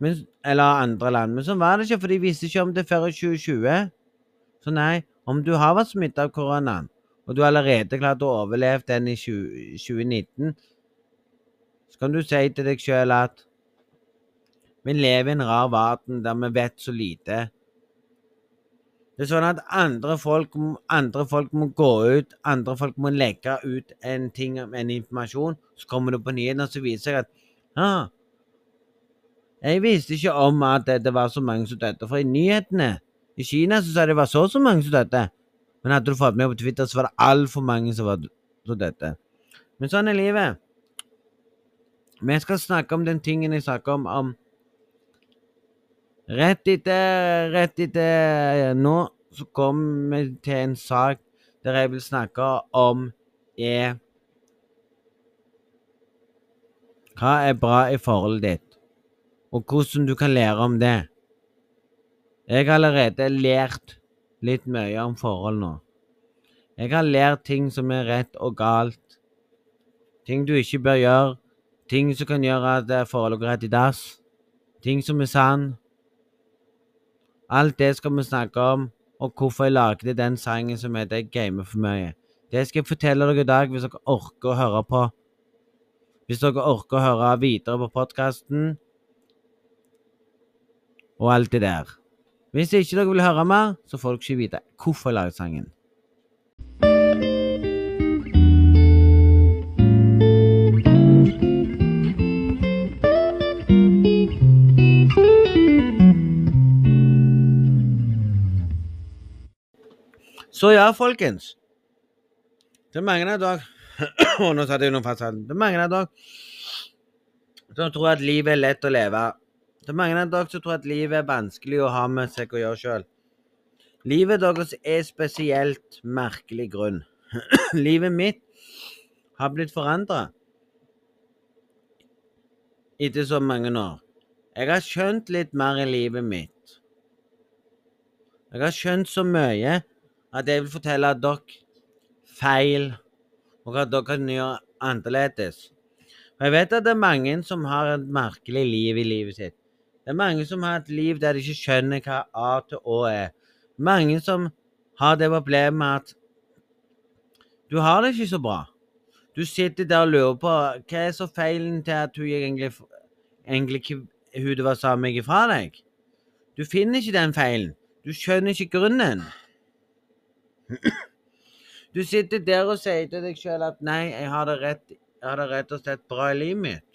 Men, eller andre land. Men sånn var det ikke, for de visste ikke om det før i 2020. Så nei, om du har vært smittet av koronaen, og du har allerede klart å overleve den i 20, 2019, så kan du si til deg sjøl at vi lever i en rar verden der vi vet så lite. Det er sånn at andre folk, andre folk må gå ut, andre folk må legge ut en ting, en informasjon, så kommer det på nyhetene, og så viser seg at ah, jeg visste ikke om at det var så mange som døde, for i nyhetene i Kina så sa de det var så og så mange som døde. Men hadde du fått med på Twitter, så var det altfor mange som var som døde. Men sånn er livet. Vi skal snakke om den tingen jeg snakker om, om Rett etter Rett etter nå så kommer vi til en sak der jeg vil snakke om er Hva er bra i forholdet ditt? Og hvordan du kan lære om det. Jeg har allerede lært litt mye om forhold nå. Jeg har lært ting som er rett og galt, ting du ikke bør gjøre, ting som kan gjøre at forholdet går rett i dass, ting som er sann. Alt det skal vi snakke om, og hvorfor jeg lagde den sangen som heter 'Jeg gamer for mye'. Det skal jeg fortelle dere i dag, hvis dere orker å høre på. Hvis dere orker å høre videre på podkasten, og alt det der. Hvis ikke dere vil høre mer, så får dere ikke vite hvorfor jeg lager sangen. Så ja, folkens. Det er mange av dere Nå satte jeg noen fast Det er mange av dere som tror at livet er lett å leve. Det er mange av dere som tror at livet er vanskelig å ha med seg å gjøre sjøl. Livet deres er spesielt merkelig grunn. livet mitt har blitt forandra. etter så mange år. Jeg har skjønt litt mer i livet mitt. Jeg har skjønt så mye at jeg vil fortelle dere feil, og hva dere kan gjøre annerledes. Og jeg vet at det er mange som har et merkelig liv i livet sitt. Det er mange som har et liv der de ikke skjønner hva A til Å er. Mange som har det problemet med at du har det ikke så bra. Du sitter der og lurer på hva er så feilen til at hun egentlig, egentlig hun det var sammen med fra deg. Du finner ikke den feilen. Du skjønner ikke grunnen. Du sitter der og sier til deg sjøl at nei, jeg har rett, jeg har det rett og slett bra i livet mitt.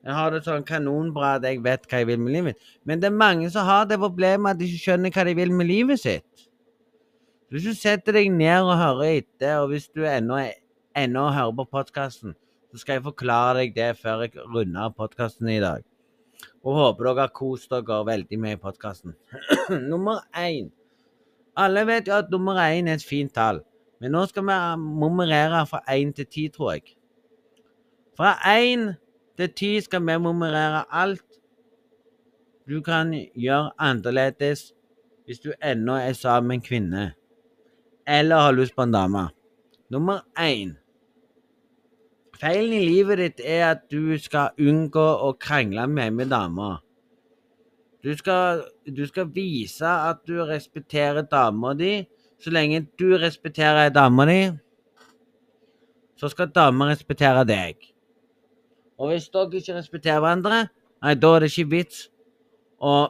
Jeg har det sånn kanonbra at jeg vet hva jeg vil med livet mitt. Men det er mange som har det problemet at de ikke skjønner hva de vil med livet sitt. Hvis du setter deg ned og hører etter, og hvis du ennå, hører på podkasten, så skal jeg forklare deg det før jeg runder av podkasten i dag. Og håper dere har kost dere veldig med i podkasten. Nummer én. Alle vet jo at nummer én er et fint tall, men nå skal vi nummerere fra én til ti, tror jeg. Fra én til ti skal vi memorere alt du kan gjøre annerledes hvis du ennå er sammen med en kvinne, eller har lyst på en dame. Nummer én. Feilen i livet ditt er at du skal unngå å krangle med med damer. Du skal, du skal vise at du respekterer dama di. Så lenge du respekterer dama di, så skal dama respektere deg. Og hvis dere ikke respekterer hverandre, nei, da er det ikke vits å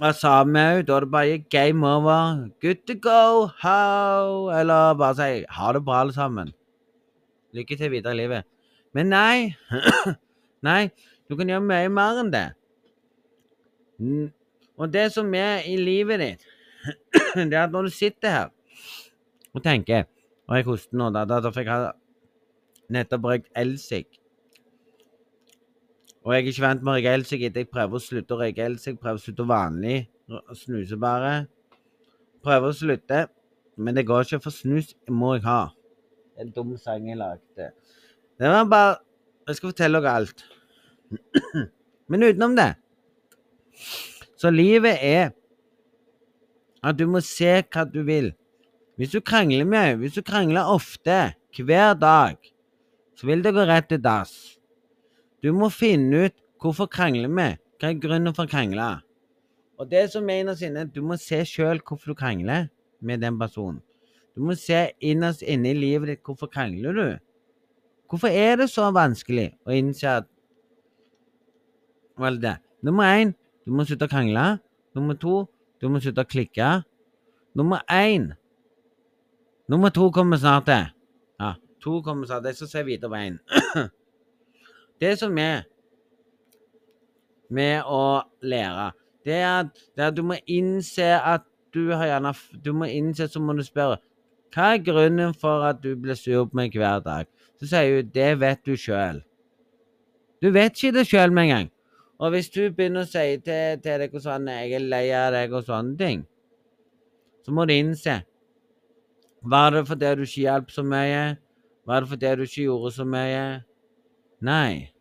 være sammen med henne. Da er det bare game over. Good to go, how Eller bare si ha det bra, alle sammen. Lykke til videre i livet. Men nei. nei, du kan gjøre mye mer enn det. Og det som er i livet ditt, det er at når du sitter her og tenker Og jeg hoster nå, da, da, da fikk jeg nettopp røykt elsig. Og jeg er ikke vant med å røyke elsig jeg prøver å slutte å røyke elsig. Prøver å slutte vanlig. Snuse bare. Prøver å slutte. Men det går ikke, for snus må jeg ha. En dum sang jeg lagde. Det var bare Jeg skal fortelle dere alt. Men utenom det så livet er at du må se hva du vil. Hvis du krangler mye, hvis du krangler ofte, hver dag, så vil det gå rett til dass. Du må finne ut hvorfor krangler vi, hva er grunnen for å krangle. Og det som er innerst inne, du må se sjøl hvorfor du krangler med den personen. Du må se innerst inne i livet ditt hvorfor krangler du. Hvorfor er det så vanskelig å innse at Vel, det. Nummer én du må slutte å krangle. Nummer to, du må slutte å klikke. Nummer én Nummer to kommer snart til. Ja, to kommer snart. Jeg skal se videre på én. Det som er med å lære, det er at, det er at du må innse at du har gjerne Du må innse, så må du spørre Hva er grunnen for at du blir sur på meg hver dag? Så sier hun det vet du sjøl. Du vet ikke det sjøl med en gang. Og hvis du begynner å si til, til deg sånn 'Jeg er lei av deg', og sånne ting, så må du innse Var det fordi du ikke hjalp så mye? Var det fordi du ikke gjorde så mye? Nei.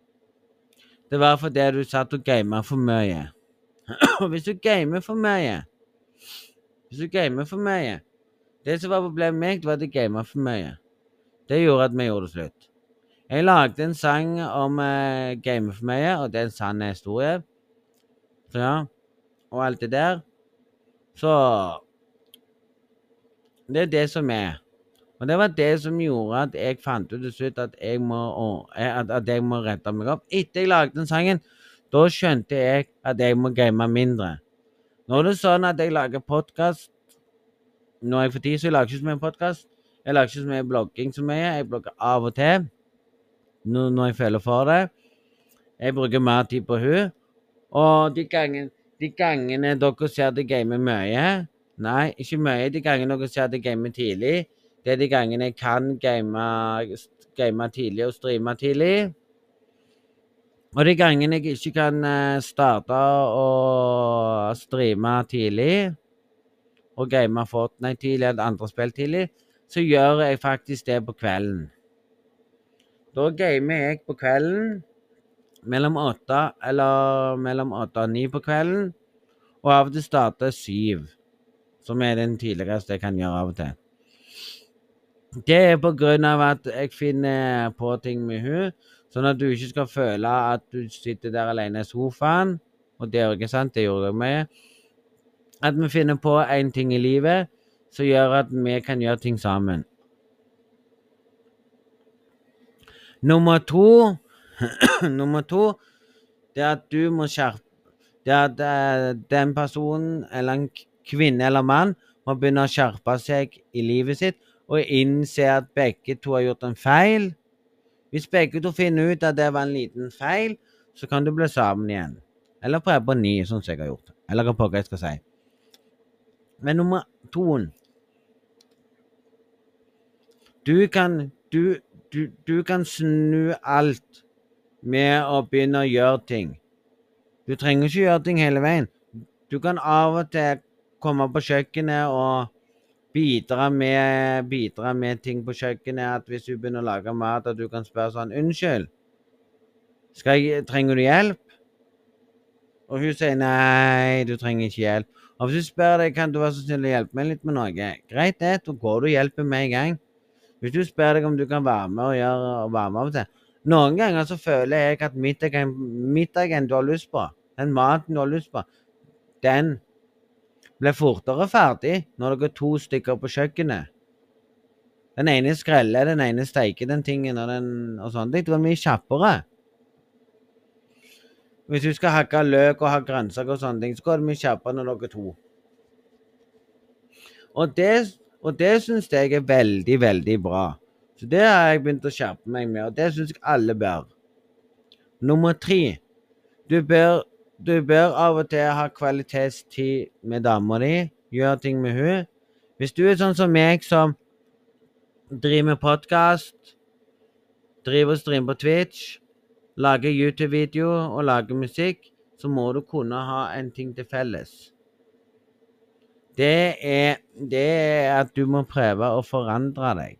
Det var fordi du satt og gama for mye. Hvis du gamer for mye Hvis du gamer for mye Det som var problemet med meg, var at jeg gama for mye. Det gjorde at vi gjorde det slutt. Jeg lagde en sang om uh, gamer for mye, og det er en sann historie. Så ja. Og alt det der. Så Det er det som er. Og det var det som gjorde at jeg fant ut til slutt at jeg må, at, at jeg må rette meg opp. Etter jeg lagde den sangen, da skjønte jeg at jeg må game mindre. Nå er det sånn at jeg lager podkast Når jeg får tid, så jeg lager ikke så mye podkast. Jeg lager ikke så mye blogging så mye. Jeg blogger av og til når jeg føler for det. Jeg bruker mer tid på hun. Og de gangene, de gangene dere ser det gamer mye Nei, ikke mye. De gangene dere ser det gamer tidlig, det er de gangene jeg kan game, game tidlig og streame tidlig. Og de gangene jeg ikke kan eh, starte å streame tidlig og game Fortnite tidlig eller andre spill tidlig, så gjør jeg faktisk det på kvelden. Da gamer jeg på kvelden mellom åtte eller mellom åtte og ni på kvelden. Og av og til starter syv, som er den tidligste jeg kan gjøre av og til. Det er på grunn av at jeg finner på ting med hun, sånn at du ikke skal føle at du sitter der alene i sofaen. Og det er ikke sant, det gjorde jeg med. At vi finner på én ting i livet som gjør at vi kan gjøre ting sammen. Nummer to Nummer to det er at du må skjerpe Det er at eh, den personen, eller en kvinne eller mann, må begynne å skjerpe seg i livet sitt og innse at begge to har gjort en feil. Hvis begge to finner ut at det var en liten feil, så kan du bli sammen igjen. Eller prøve på ny, sånn som jeg har gjort. Eller hva pokker jeg skal si. Men nummer to Du kan du, du, du kan snu alt med å begynne å gjøre ting. Du trenger ikke gjøre ting hele veien. Du kan av og til komme på kjøkkenet og bidra med, bidra med ting på kjøkkenet. At hvis du begynner å lage mat, at du kan spørre sånn 'Unnskyld, jeg, trenger du hjelp?' Og hun sier 'Nei, du trenger ikke hjelp'. Og hvis du spør deg kan du være så snill å hjelpe meg litt med noe, greit det, da går du og hjelper med en gang. Hvis du spør deg om du kan være med og gjøre og være med av og til noen ganger så føler jeg at middagen, middagen du har lyst på, den maten du har lyst på, den blir fortere ferdig når dere er to stykker på kjøkkenet. Den ene skreller, den ene steiker den tingen og, den, og sånn. Det går mye kjappere. Hvis du skal hakke løk og ha grønnsaker og sånne ting, så går det mye kjappere når dere er to. Og det, og det syns jeg er veldig, veldig bra. Så det har jeg begynt å skjerpe meg med, og det syns jeg alle bør. Nummer tre. Du bør, du bør av og til ha kvalitetstid med dama di. Gjøre ting med hun. Hvis du er sånn som meg, som driver med podkast, driver og streamer på Twitch, lager YouTube-videoer og lager musikk, så må du kunne ha en ting til felles. Det er, det er at du må prøve å forandre deg.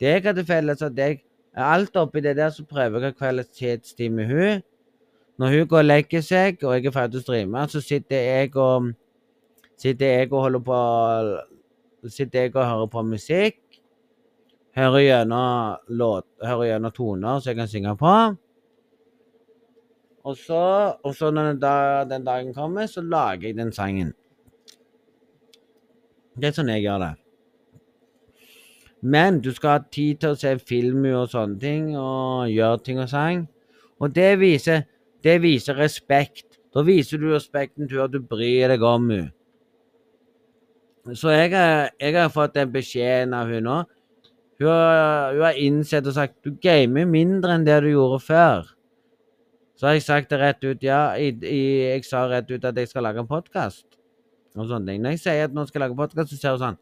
Det jeg har til felles, at jeg alt oppi det der så prøver jeg å ha kvalitetstid med hun. Når hun går og legger seg, og jeg er ferdig å streame, så sitter jeg og sitter jeg og holder på sitter jeg og hører på musikk. Hører gjennom, låt, hører gjennom toner så jeg kan synge på. Og så, og så når den, dag, den dagen kommer, så lager jeg den sangen. Det er sånn jeg gjør det. Men du skal ha tid til å se film og sånne ting, og gjøre ting og sang. Og det viser, det viser respekt. Da viser du respekten til at du bryr deg om henne. Så jeg, jeg, har fått den beskjeden av henne nå. Hun har, hun har innsett og sagt du gamer mindre enn det du gjorde før. Så har jeg sagt det rett ut. Ja, jeg, jeg sa rett ut at jeg skal lage en podkast. Når jeg sier at nå skal jeg lage podkast, så ser hun sånn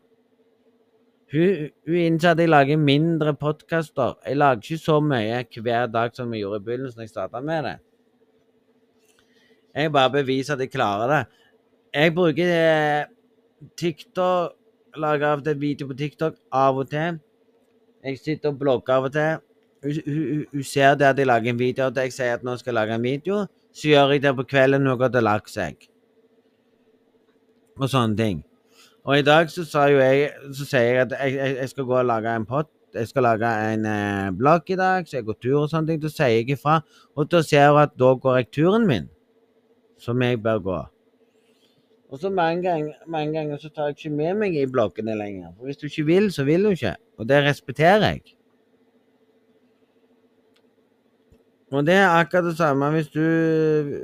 hun, hun innser at jeg lager mindre podkaster. Jeg lager ikke så mye hver dag som jeg gjorde i begynnelsen da jeg starta med det. Jeg bare beviser at jeg klarer det. Jeg bruker eh, TikTok, lager av og video på TikTok av og til. Jeg sitter og blogger av og til. Hun, ser det at jeg lager en video, og jeg sier at nå skal jeg lage en video. Så gjør jeg det på kvelden når hun har lagt seg. Og sånne ting. Og i dag så, sa jo jeg, så sier jeg at jeg, jeg, jeg, skal gå og lage en pott. Jeg skal lage en eh, blogg i dag, så jeg går tur og sånne ting. Da sier jeg ifra. Og da ser hun at da går jeg turen min, som jeg bør gå. Og så mange ganger, mange ganger så tar jeg ikke med meg i bloggene lenger. For hvis du ikke vil, så vil du ikke. Og det respekterer jeg. Og det er akkurat det samme hvis du,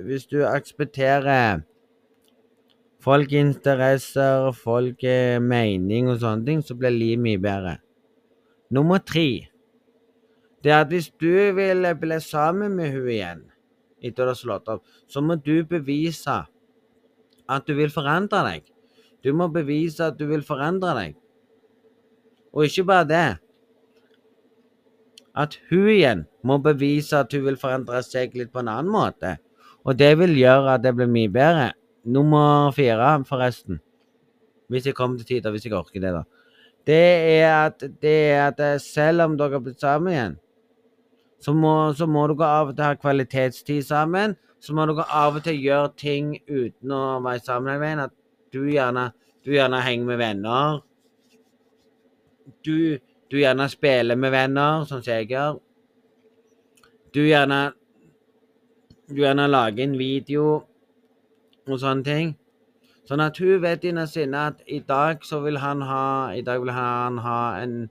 hvis du aksepterer folk interesser, folk mening og sånne ting, så blir livet mye bedre. Nummer tre det er at hvis du vil bli sammen med hun igjen etter du har slått opp, så må du bevise at du vil forandre deg. Du må bevise at du vil forandre deg. Og ikke bare det. At hun igjen må bevise at hun vil forandre seg litt på en annen måte. Og det vil gjøre at det blir mye bedre nummer fire, forresten. Hvis jeg kommer til tider, hvis jeg orker det, da. Det er, at, det er at selv om dere har blitt sammen igjen, så må, så må dere av og til ha kvalitetstid sammen. Så må dere av og til gjøre ting uten å være sammen hele veien. At du gjerne, du gjerne henger med venner. Du, du gjerne spiller med venner, sånn som jeg gjør. Du gjerne Du gjerne lager en video og sånne ting. Sånn at hun vet innerst inne at i dag så vil han ha I dag vil han ha en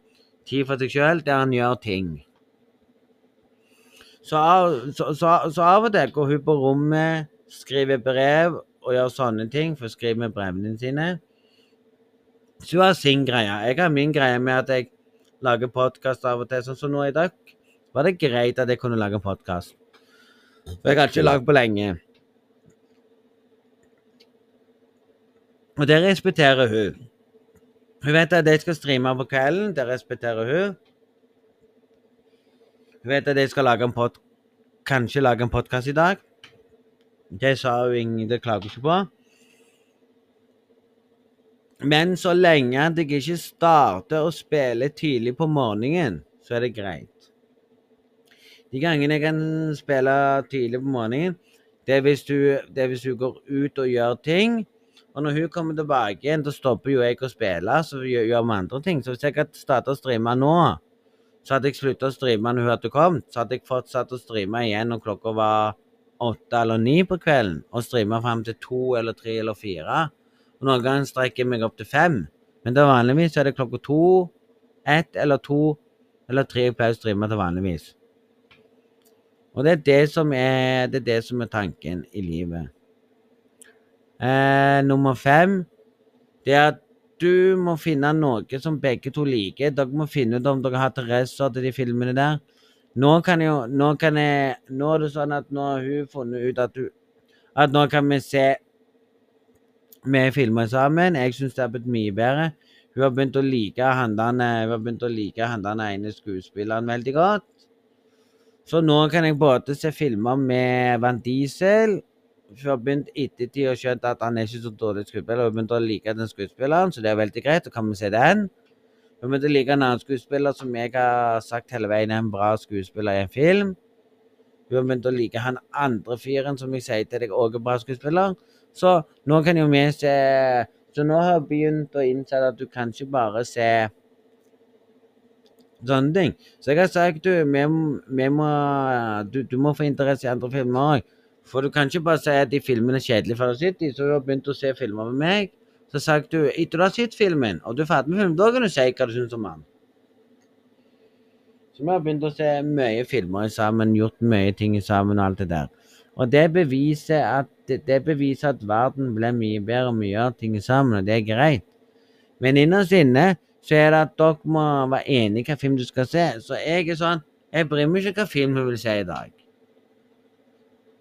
tid for seg sjøl der han gjør ting. Så av, så, så, så av og til går hun på rommet, skriver brev og gjør sånne ting, for å skrive med brevene sine. Så hun har sin greie. Jeg har min greie med at jeg lager podkast av og til. Sånn som nå i dag var det greit at jeg kunne lage podkast. For jeg har ikke lagd på lenge. Og det respekterer hun. Hun vet at jeg skal streame på kvelden. Det respekterer hun. Hun vet at jeg skal lage en pod kanskje lage en podkast i dag. Det sa hun ingen, det klager ikke på. Men så lenge at jeg ikke starter å spille tidlig på morgenen, så er det greit. De gangene jeg kan spille tidlig på morgenen, det er hvis du går ut og gjør ting. Og når hun kommer tilbake igjen, da stopper jo jeg å spille, så gjør vi andre ting. Så hvis jeg kan starte å streame nå, så hadde jeg slutta å streame når hun hadde kommet. Så hadde jeg fortsatt å streame igjen når klokka var åtte eller ni på kvelden, og streame fram til to eller tre eller fire. Og noen ganger strekker jeg meg opp til fem. Men er vanligvis er det klokka to, ett eller to eller tre jeg pleier å streame til vanligvis. Og det er det som er, det er, det som er tanken i livet. Eh, nummer fem det er at du må finne noe som begge to liker. Dere må finne ut om dere har interesse til de filmene der. Nå kan jo Nå kan jeg Nå er det sånn at nå har hun funnet ut at du At nå kan vi se vi filmer sammen. Jeg syns det har blitt mye bedre. Hun har begynt å like han like ene skuespilleren veldig godt. Så nå kan jeg både se filmer med Van Diesel har begynt ettertid og skjønt at han er ikke så dårlig skuespiller. Har begynt å like den skuespilleren, så det er veldig greit. Så kan vi se den. Hun har begynt å like en annen skuespiller som jeg har sagt hele veien er en bra skuespiller i en film. Hun har begynt å like han andre fyren som jeg sier til deg òg er bra skuespiller. Så nå kan jo vi se Så nå har jeg begynt å innse at du kan ikke bare se sånne ting. Så jeg har sagt du, vi, vi du, du må få interesse i andre filmer òg. For du kan ikke bare si at de filmene er kjedelige for å sitte i. Så du har begynt å se filmer med meg. Så sagt du, etter du har sett filmen, og du er ferdig med filmen, da kan du si hva du syns om den. Så vi har begynt å se mye filmer sammen, gjort mye ting sammen og alt det der. Og det beviser at, det beviser at verden blir mye bedre om vi gjør ting sammen, og det er greit. Men innerst inne så er det at dere må være enige hvilken film du skal se. Så jeg er sånn Jeg bryr meg ikke hva film hun vil se i dag.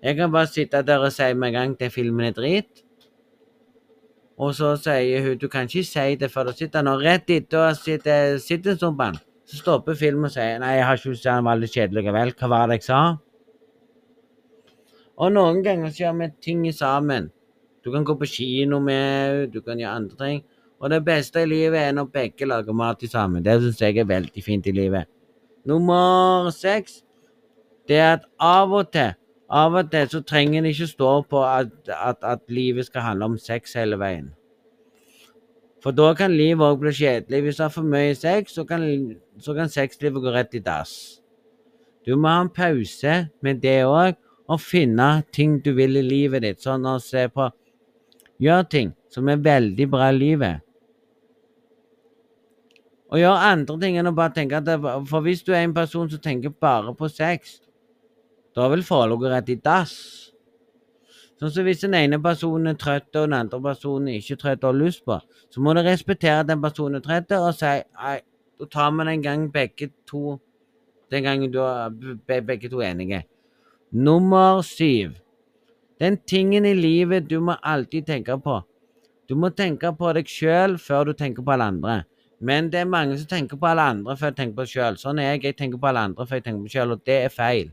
Jeg kan bare sitte der og si med en gang at filmen er drit. Og så sier hun du kan ikke si det før du sitter nå. Rett etter og sitter, sitter en stund den, så stopper filmen og sier nei, jeg har ikke lyst til den, var litt kjedelig likevel. Hva var det jeg sa? Og noen ganger så gjør vi ting sammen. Du kan gå på kino med du kan gjøre andre ting. Og det beste i livet er når begge lager mat sammen. Det syns jeg er veldig fint i livet. Nummer seks det er at av og til av og til så trenger det ikke stå på at, at, at livet skal handle om sex hele veien. For da kan livet òg bli kjedelig. Hvis du har for mye sex, så kan, så kan sexlivet gå rett i dass. Du må ha en pause med det òg, og finne ting du vil i livet ditt. Sånn å se på Gjør ting som er veldig bra i livet. Og gjør andre ting enn å bare tenke at det, For hvis du er en person som tenker bare på sex, da vil forholdet rett i dass. Sånn som Hvis den ene personen er trøtt og den andre personen er ikke trøtt og har lyst på, så må du respektere at den personen er trøtt og si nei, da tar vi den gangen begge to Den gangen du er begge to enige. Nummer syv. Den tingen i livet du må alltid tenke på. Du må tenke på deg sjøl før du tenker på alle andre. Men det er mange som tenker på alle andre før de tenker på seg sjøl. Sånn er jeg. Jeg tenker på alle andre før jeg tenker på meg sjøl, og det er feil.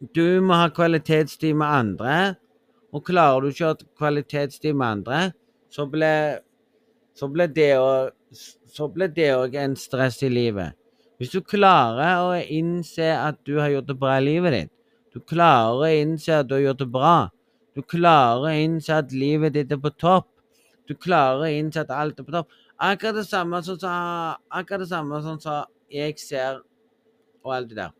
Du må ha kvalitetstid med andre, og klarer du ikke å ha kvalitetstid med andre, så blir det òg en stress i livet. Hvis du klarer å innse at du har gjort det bra i livet ditt, du klarer å innse at du har gjort det bra, du klarer å innse at livet ditt er på topp, du klarer å innse at alt er på topp Akkurat det samme som Akkurat det samme som jeg ser og alt det der.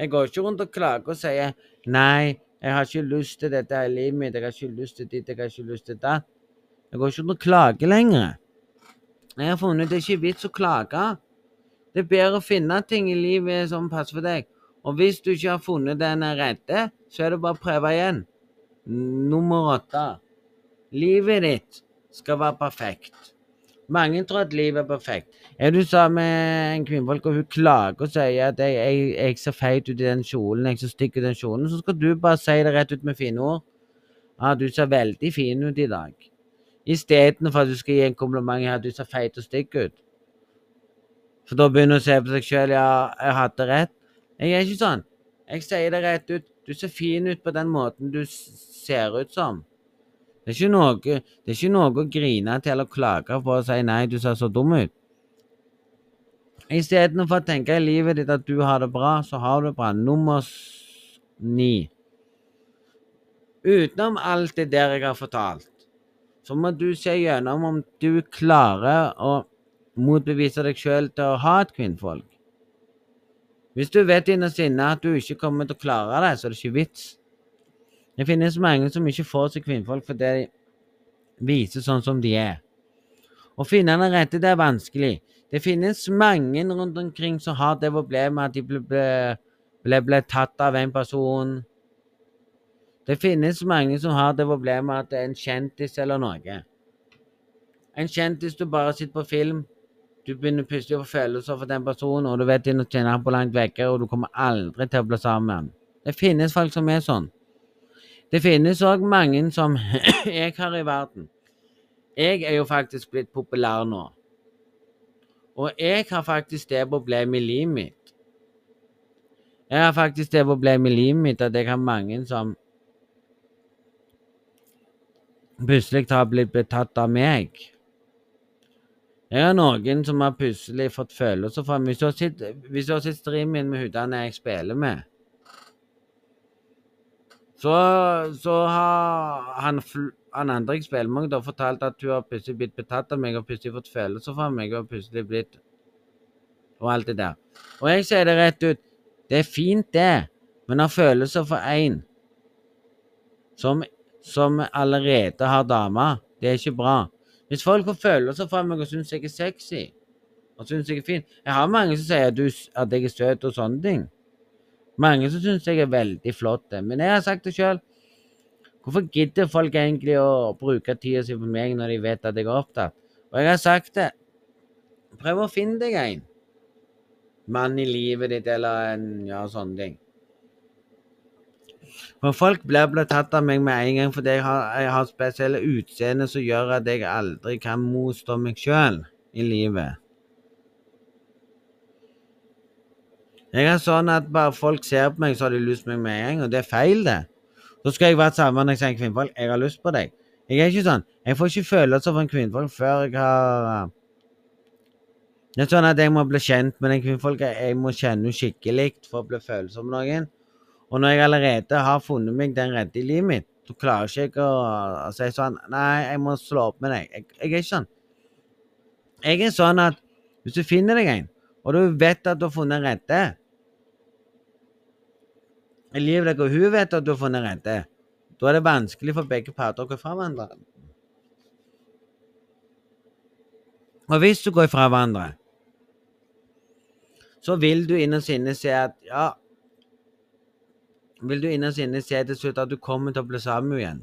Jeg går ikke rundt og klager og sier 'nei, jeg har ikke lyst til dette i livet mitt', 'jeg har ikke lyst til ditt, jeg har ikke lyst til datt'. Jeg går ikke rundt og klager lenger. Jeg har funnet det er ikke vits å klage. Det er bedre å finne ting i livet som passer for deg. Og hvis du ikke har funnet den rette, så er det bare å prøve igjen. Nummer åtte. Livet ditt skal være perfekt. Mange tror at livet er perfekt. Er du sammen med en kvinnfolk, og hun klager og sier at jeg, jeg, jeg ser feit ut i den kjolen, jeg ser stygg ut i den kjolen, så skal du bare si det rett ut med fine ord. Ja, du ser veldig fin ut i dag. Istedenfor at du skal gi en kompliment her du ser feit og stygg ut. For da begynner du å se på seg sjøl ja, jeg hadde rett. Jeg er ikke sånn. Jeg sier det rett ut. Du ser fin ut på den måten du ser ut som. Det er ikke noe, det er ikke noe å grine til eller klage på og si 'nei, du ser så dum ut'. Istedenfor å tenke i livet ditt at du har det bra, så har du det bra. Nummer ni. Utenom alt det der jeg har fortalt, så må du se gjennom om du klarer å motbevise deg sjøl til å ha et kvinnfolk. Hvis du vet innerst inne at du ikke kommer til å klare det, så er det ikke vits. Det finnes mange som ikke får seg kvinnfolk fordi de viser sånn som de er. Å finne den rette, det er vanskelig. Det finnes mange rundt omkring som har det problemet at de ble, ble, ble, ble tatt av en person. Det finnes mange som har det problemet at det er en kjendis eller noe. En kjendis du bare sitter på film, du begynner plutselig å få følelser for den personen, og du vet du kjenner han på langt vekke, og du kommer aldri til å bli sammen. Det finnes folk som er sånn. Det finnes òg mange som jeg har i verden. Jeg er jo faktisk blitt populær nå. Og jeg har faktisk det problemet i livet mitt. Jeg har faktisk det problemet i livet mitt at jeg har mange som plutselig har blitt betatt av meg. Jeg har noen som har plutselig fått følelser for meg. Hvis du har sett, streamen streamen med hudene jeg spiller med, så, så har han, han andre jeg spiller med, da fortalt at hun har plutselig blitt betatt av meg og plutselig fått følelser for meg og plutselig blitt Og alt det der. Og jeg sier det rett ut. Det er fint, det, men å ha følelser for én som, som allerede har dame, det er ikke bra. Hvis folk får følelser for meg og syns jeg er sexy og syns jeg er fin Jeg har mange som sier at, du, at jeg er søt og sånne ting. Mange som syns jeg er veldig flott. Men jeg har sagt det sjøl. Hvorfor gidder folk egentlig å bruke tida si på meg når de vet at jeg er opptatt? Og jeg har sagt det. Prøv å finne deg en mann i livet ditt, eller en ja, sånne ting. For folk blir ble tatt av meg med en gang fordi jeg har, jeg har spesielle utseende som gjør at jeg aldri kan motstå meg sjøl i livet. Jeg er sånn at bare folk ser på meg, så har de lyst på meg med en gang, og det er feil, det. Så skal jeg være sammen når jeg sier kvinnfolk. Jeg har lyst på deg. Jeg er ikke sånn. Jeg får ikke følelser for en kvinnfolk før jeg har Det er sånn at jeg må bli kjent med den kvinnfolka. Jeg må kjenne henne skikkelig for å bli følsom med noen. Og når jeg allerede har funnet meg den rette i livet mitt, så klarer jeg ikke å si sånn Nei, jeg må slå opp med deg. Jeg, jeg er ikke sånn. Jeg er sånn at hvis du finner deg en, og du vet at du har funnet den rette Livet deg og hun vet at du har funnet rette. Da er det vanskelig for begge parter å gå fra hverandre. Og hvis du går fra hverandre, så vil du innerst inne se at ja Vil du innerst inne se til slutt at du kommer til å bli sammen igjen.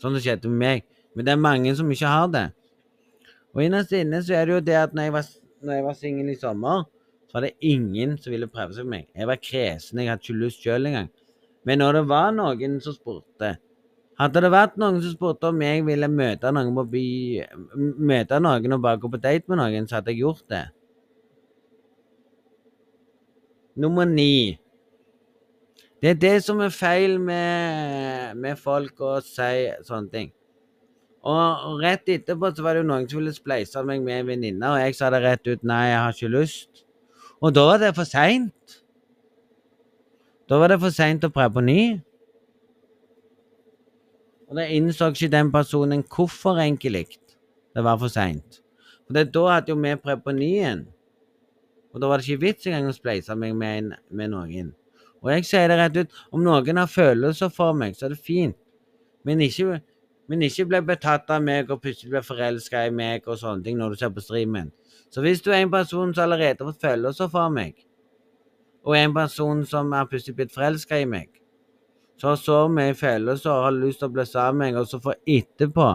Sånn det skjedde med meg. Men det er mange som ikke har det. Og innerst inne så er det jo det at når jeg var, når var singel i sommer, så var det ingen som ville prøve seg på meg. Jeg var kresen, jeg hadde ikke lyst sjøl engang. Men når det var noen som spurte Hadde det vært noen som spurte om jeg ville møte noen på by, møte noen og bare gå på date med noen, så hadde jeg gjort det. Nummer ni. Det er det som er feil med, med folk å si sånne ting. Og rett etterpå så var det jo noen som ville spleise meg med en venninne, og jeg sa det rett ut nei, jeg har ikke lyst. Og da var det for seint. Da var det for seint å prøve på ny. Og da innså ikke den personen hvorfor egentlig det var for seint. For det, da hadde jo vi prøvd på ny igjen. Og da var det ikke vits engang å spleise meg med, en, med noen. Og jeg sier det rett ut, om noen har følelser for meg, så er det fint. Men ikke, men ikke bli betatt av meg og plutselig bli forelska i meg og sånne ting når du ser på streamen. Så hvis du er en person som allerede har fått følelser for meg, og en person som er plutselig blitt forelska i meg, så har så mye følelser og har lyst til å bli sammen med meg, og så får etterpå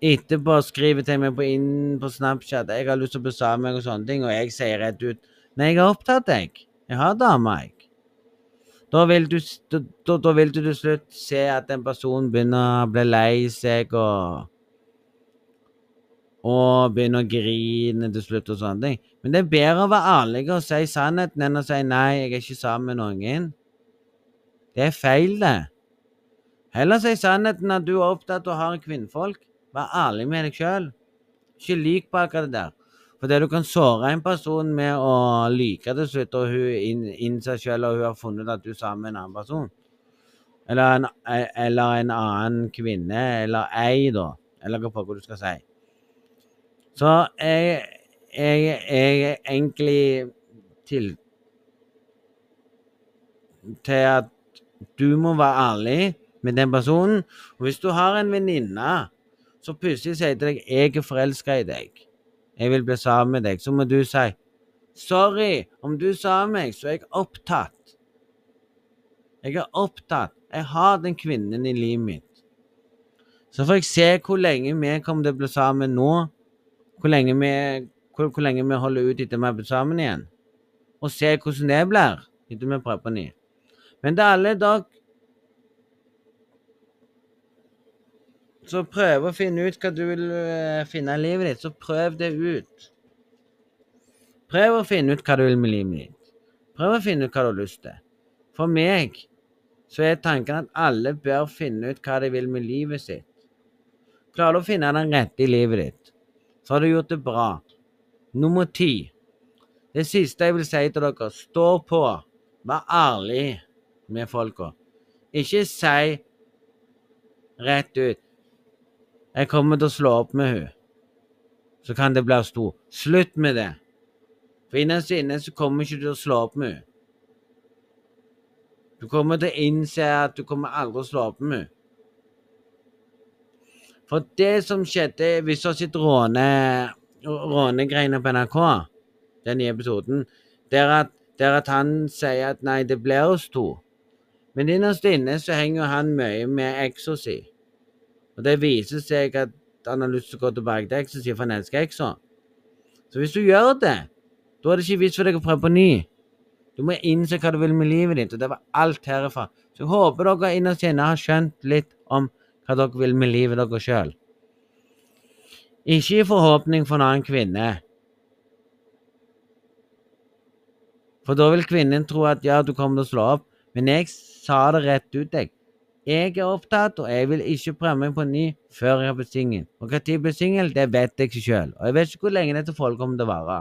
Etterpå skriver til meg på, inn på Snapchat jeg har lyst til å bli sammen med meg og sånne ting, og jeg sier rett ut Nei, jeg er opptatt, jeg. Jeg har dame, jeg. Da vil, du, da, da vil du til slutt se at en person begynner å bli lei seg og og begynner å grine til slutt og sånne ting. Men det er bedre å være ærlig og si sannheten enn å si nei, jeg er ikke sammen med noen. Det er feil, det. Heller si sannheten at du er opptatt av å ha kvinnfolk. Vær ærlig med deg sjøl. Ikke lyk på akkurat det der. For det du kan såre en person med å lyke til slutt, og hun innser sjøl og hun har funnet at du er sammen med en annen person, eller en, eller en annen kvinne, eller ei, da, eller hva du skal si. Så jeg, jeg, jeg er egentlig til til at du må være ærlig med den personen. Og hvis du har en venninne som plutselig sier til deg 'jeg er forelska i deg', jeg vil bli sammen med deg, så må du si Sorry, om du sa meg, så er jeg opptatt. Jeg er opptatt. Jeg har den kvinnen i livet mitt. Så får jeg se hvor lenge vi kommer til å bli sammen nå. Hvor lenge vi, hvor, hvor lenge vi holder ut etter vi har blitt sammen igjen. Og se hvordan det blir etter vi prøver på ny. Men til alle dere Så prøv å finne ut hva du vil uh, finne i livet ditt. Så prøv det ut. Prøv å finne ut hva du vil med livet ditt. Prøv å finne ut hva du har lyst til. For meg så er tanken at alle bør finne ut hva de vil med livet sitt. Klarer du å finne den rette i livet ditt, så har du gjort det bra. Nummer ti. Det siste jeg vil si til dere, stå på. Vær ærlig med folka. Ikke si rett ut 'Jeg kommer til å slå opp med hun. Så kan det bli stor. Slutt med det. For innerst inne så kommer ikke du til å slå opp med hun. Du kommer til å innse at du kommer aldri å slå opp med hun. For det som skjedde Hvis du har sett råne, rånegreiene på NRK, den nye episoden, der at, der at han sier at nei, det blir oss to. Men innerst inne så henger han mye med si. Og det viser seg at han har lyst til å gå tilbake til si, for han elsker eksa. Så hvis du gjør det, da er det ikke vits for deg å prøve på ny. Du må innse hva du vil med livet ditt, og det var alt herifra. Så jeg håper dere innerst inne har skjønt litt om hva dere vil med livet dere sjøl. Ikke i forhåpning for en annen kvinne. For da vil kvinnen tro at ja, du kommer til å slå opp. Men jeg sa det rett ut, jeg. Jeg er opptatt, og jeg vil ikke prøve meg på ny før jeg har blitt singel. Og når jeg blir singel, det vet jeg ikke sjøl. Og jeg vet ikke hvor lenge dette forholdet kommer til å vare.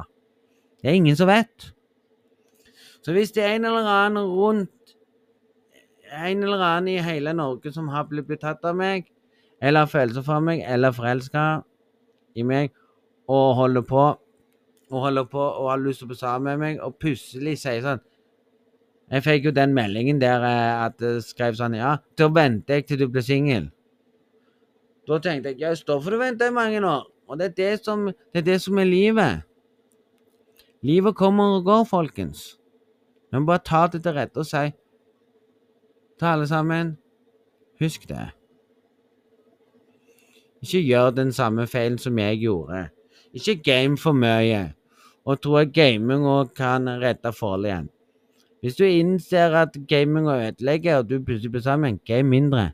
Det er ingen som vet. Så hvis det er en eller annen rundt En eller annen i hele Norge som har blitt, betatt tatt av meg, eller har følelser for meg, eller forelska i meg, og holder på og holder på og har lyst til å bli sammen med meg, og plutselig sier sånn jeg fikk jo den meldingen der eh, at det skrev sånn Ja, da venter jeg til du blir singel. Da tenkte jeg ja, da får du vente i mange år. Og det er det, som, det er det som er livet. Livet kommer og går, folkens. Må bare ta det til rette og si til alle sammen Husk det. Ikke gjør den samme feilen som jeg gjorde. Ikke game for mye, og tro at gaming kan redde forholdet igjen. Hvis du innser at gaming ødelegger, og du plutselig blir sammen, game mindre.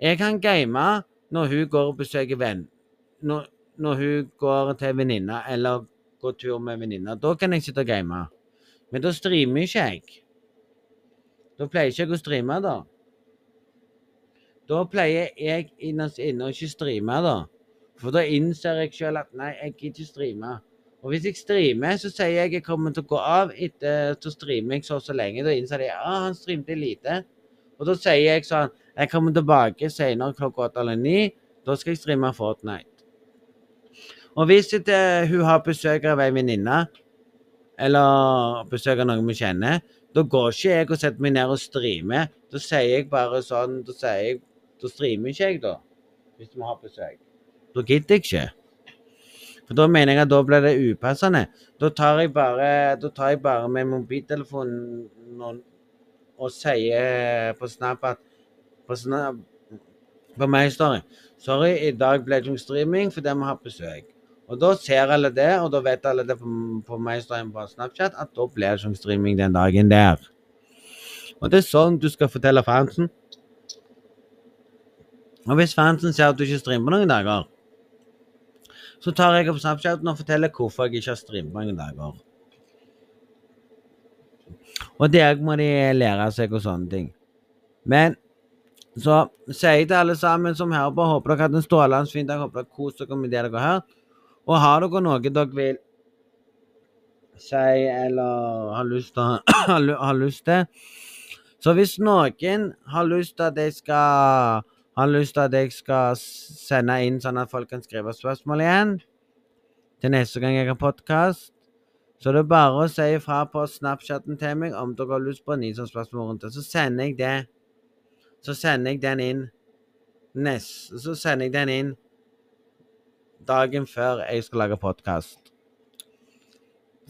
Jeg kan game når hun går og besøker venn. Når, når hun går til venninna eller går tur med venninna. Da kan jeg sitte og game. Men da streamer ikke jeg. Da pleier ikke jeg å streame, da. Da pleier jeg innerst inne å ikke streame, da. For da innser jeg sjøl at nei, jeg gidder ikke streame. Og hvis jeg streamer, så sier jeg jeg kommer til å gå av etter så streamer jeg så og så lenge. Da innser de at han streamte lite. Og da sier jeg sånn Jeg kommer tilbake senere klokka åtte eller ni. Da skal jeg streame Fortnite. Og hvis det, hun har besøk av ei venninne, eller besøk av noen vi kjenner, da går ikke jeg og setter meg ned og streamer. Da sier jeg bare sånn Da jeg Da streamer ikke jeg, da. Hvis vi har besøk. Da gidder jeg ikke. For da mener jeg at da blir det upassende. Da tar jeg bare, tar jeg bare med mobiltelefonen og, og sier på Snap at På, Snap, på meg står det Sorry, i dag ble det ikke streaming fordi vi har besøk. Og da ser alle det, og da vet alle det på, meg på Snapchat at da blir det som streaming den dagen der. Og det er sånn du skal fortelle fansen. Og hvis fansen ser at du ikke streamer noen dager, så tar jeg opp Snapchaten og forteller hvorfor jeg ikke har streamet mange dager. Og der må de lære seg og sånne ting. Men så sier jeg til alle sammen som hører på, håper dere hatt en strålende fin dag. Håper dere koser dere med det dere har hørt. Og har dere noe dere vil si eller har lyst til, har lyst til Så hvis noen har lyst til at jeg skal har lyst til at jeg skal sende inn sånn at folk kan skrive spørsmål igjen til neste gang jeg har podkast. Så det er bare å si ifra på Snapchatten til meg om dere har lyst på en ny sånn spørsmål rundt det. Så sender jeg det. Så sender jeg den inn nest, Så sender jeg den inn dagen før jeg skal lage podkast.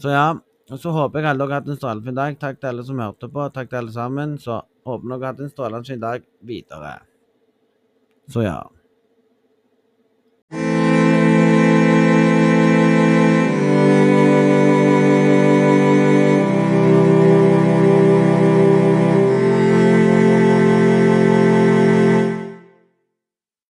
Så ja. Og så håper jeg alle dere har hatt en strålende fin dag. Takk til alle som hørte på. Takk til alle sammen. Så håper dere har hatt en strålende fin dag videre. Så ja.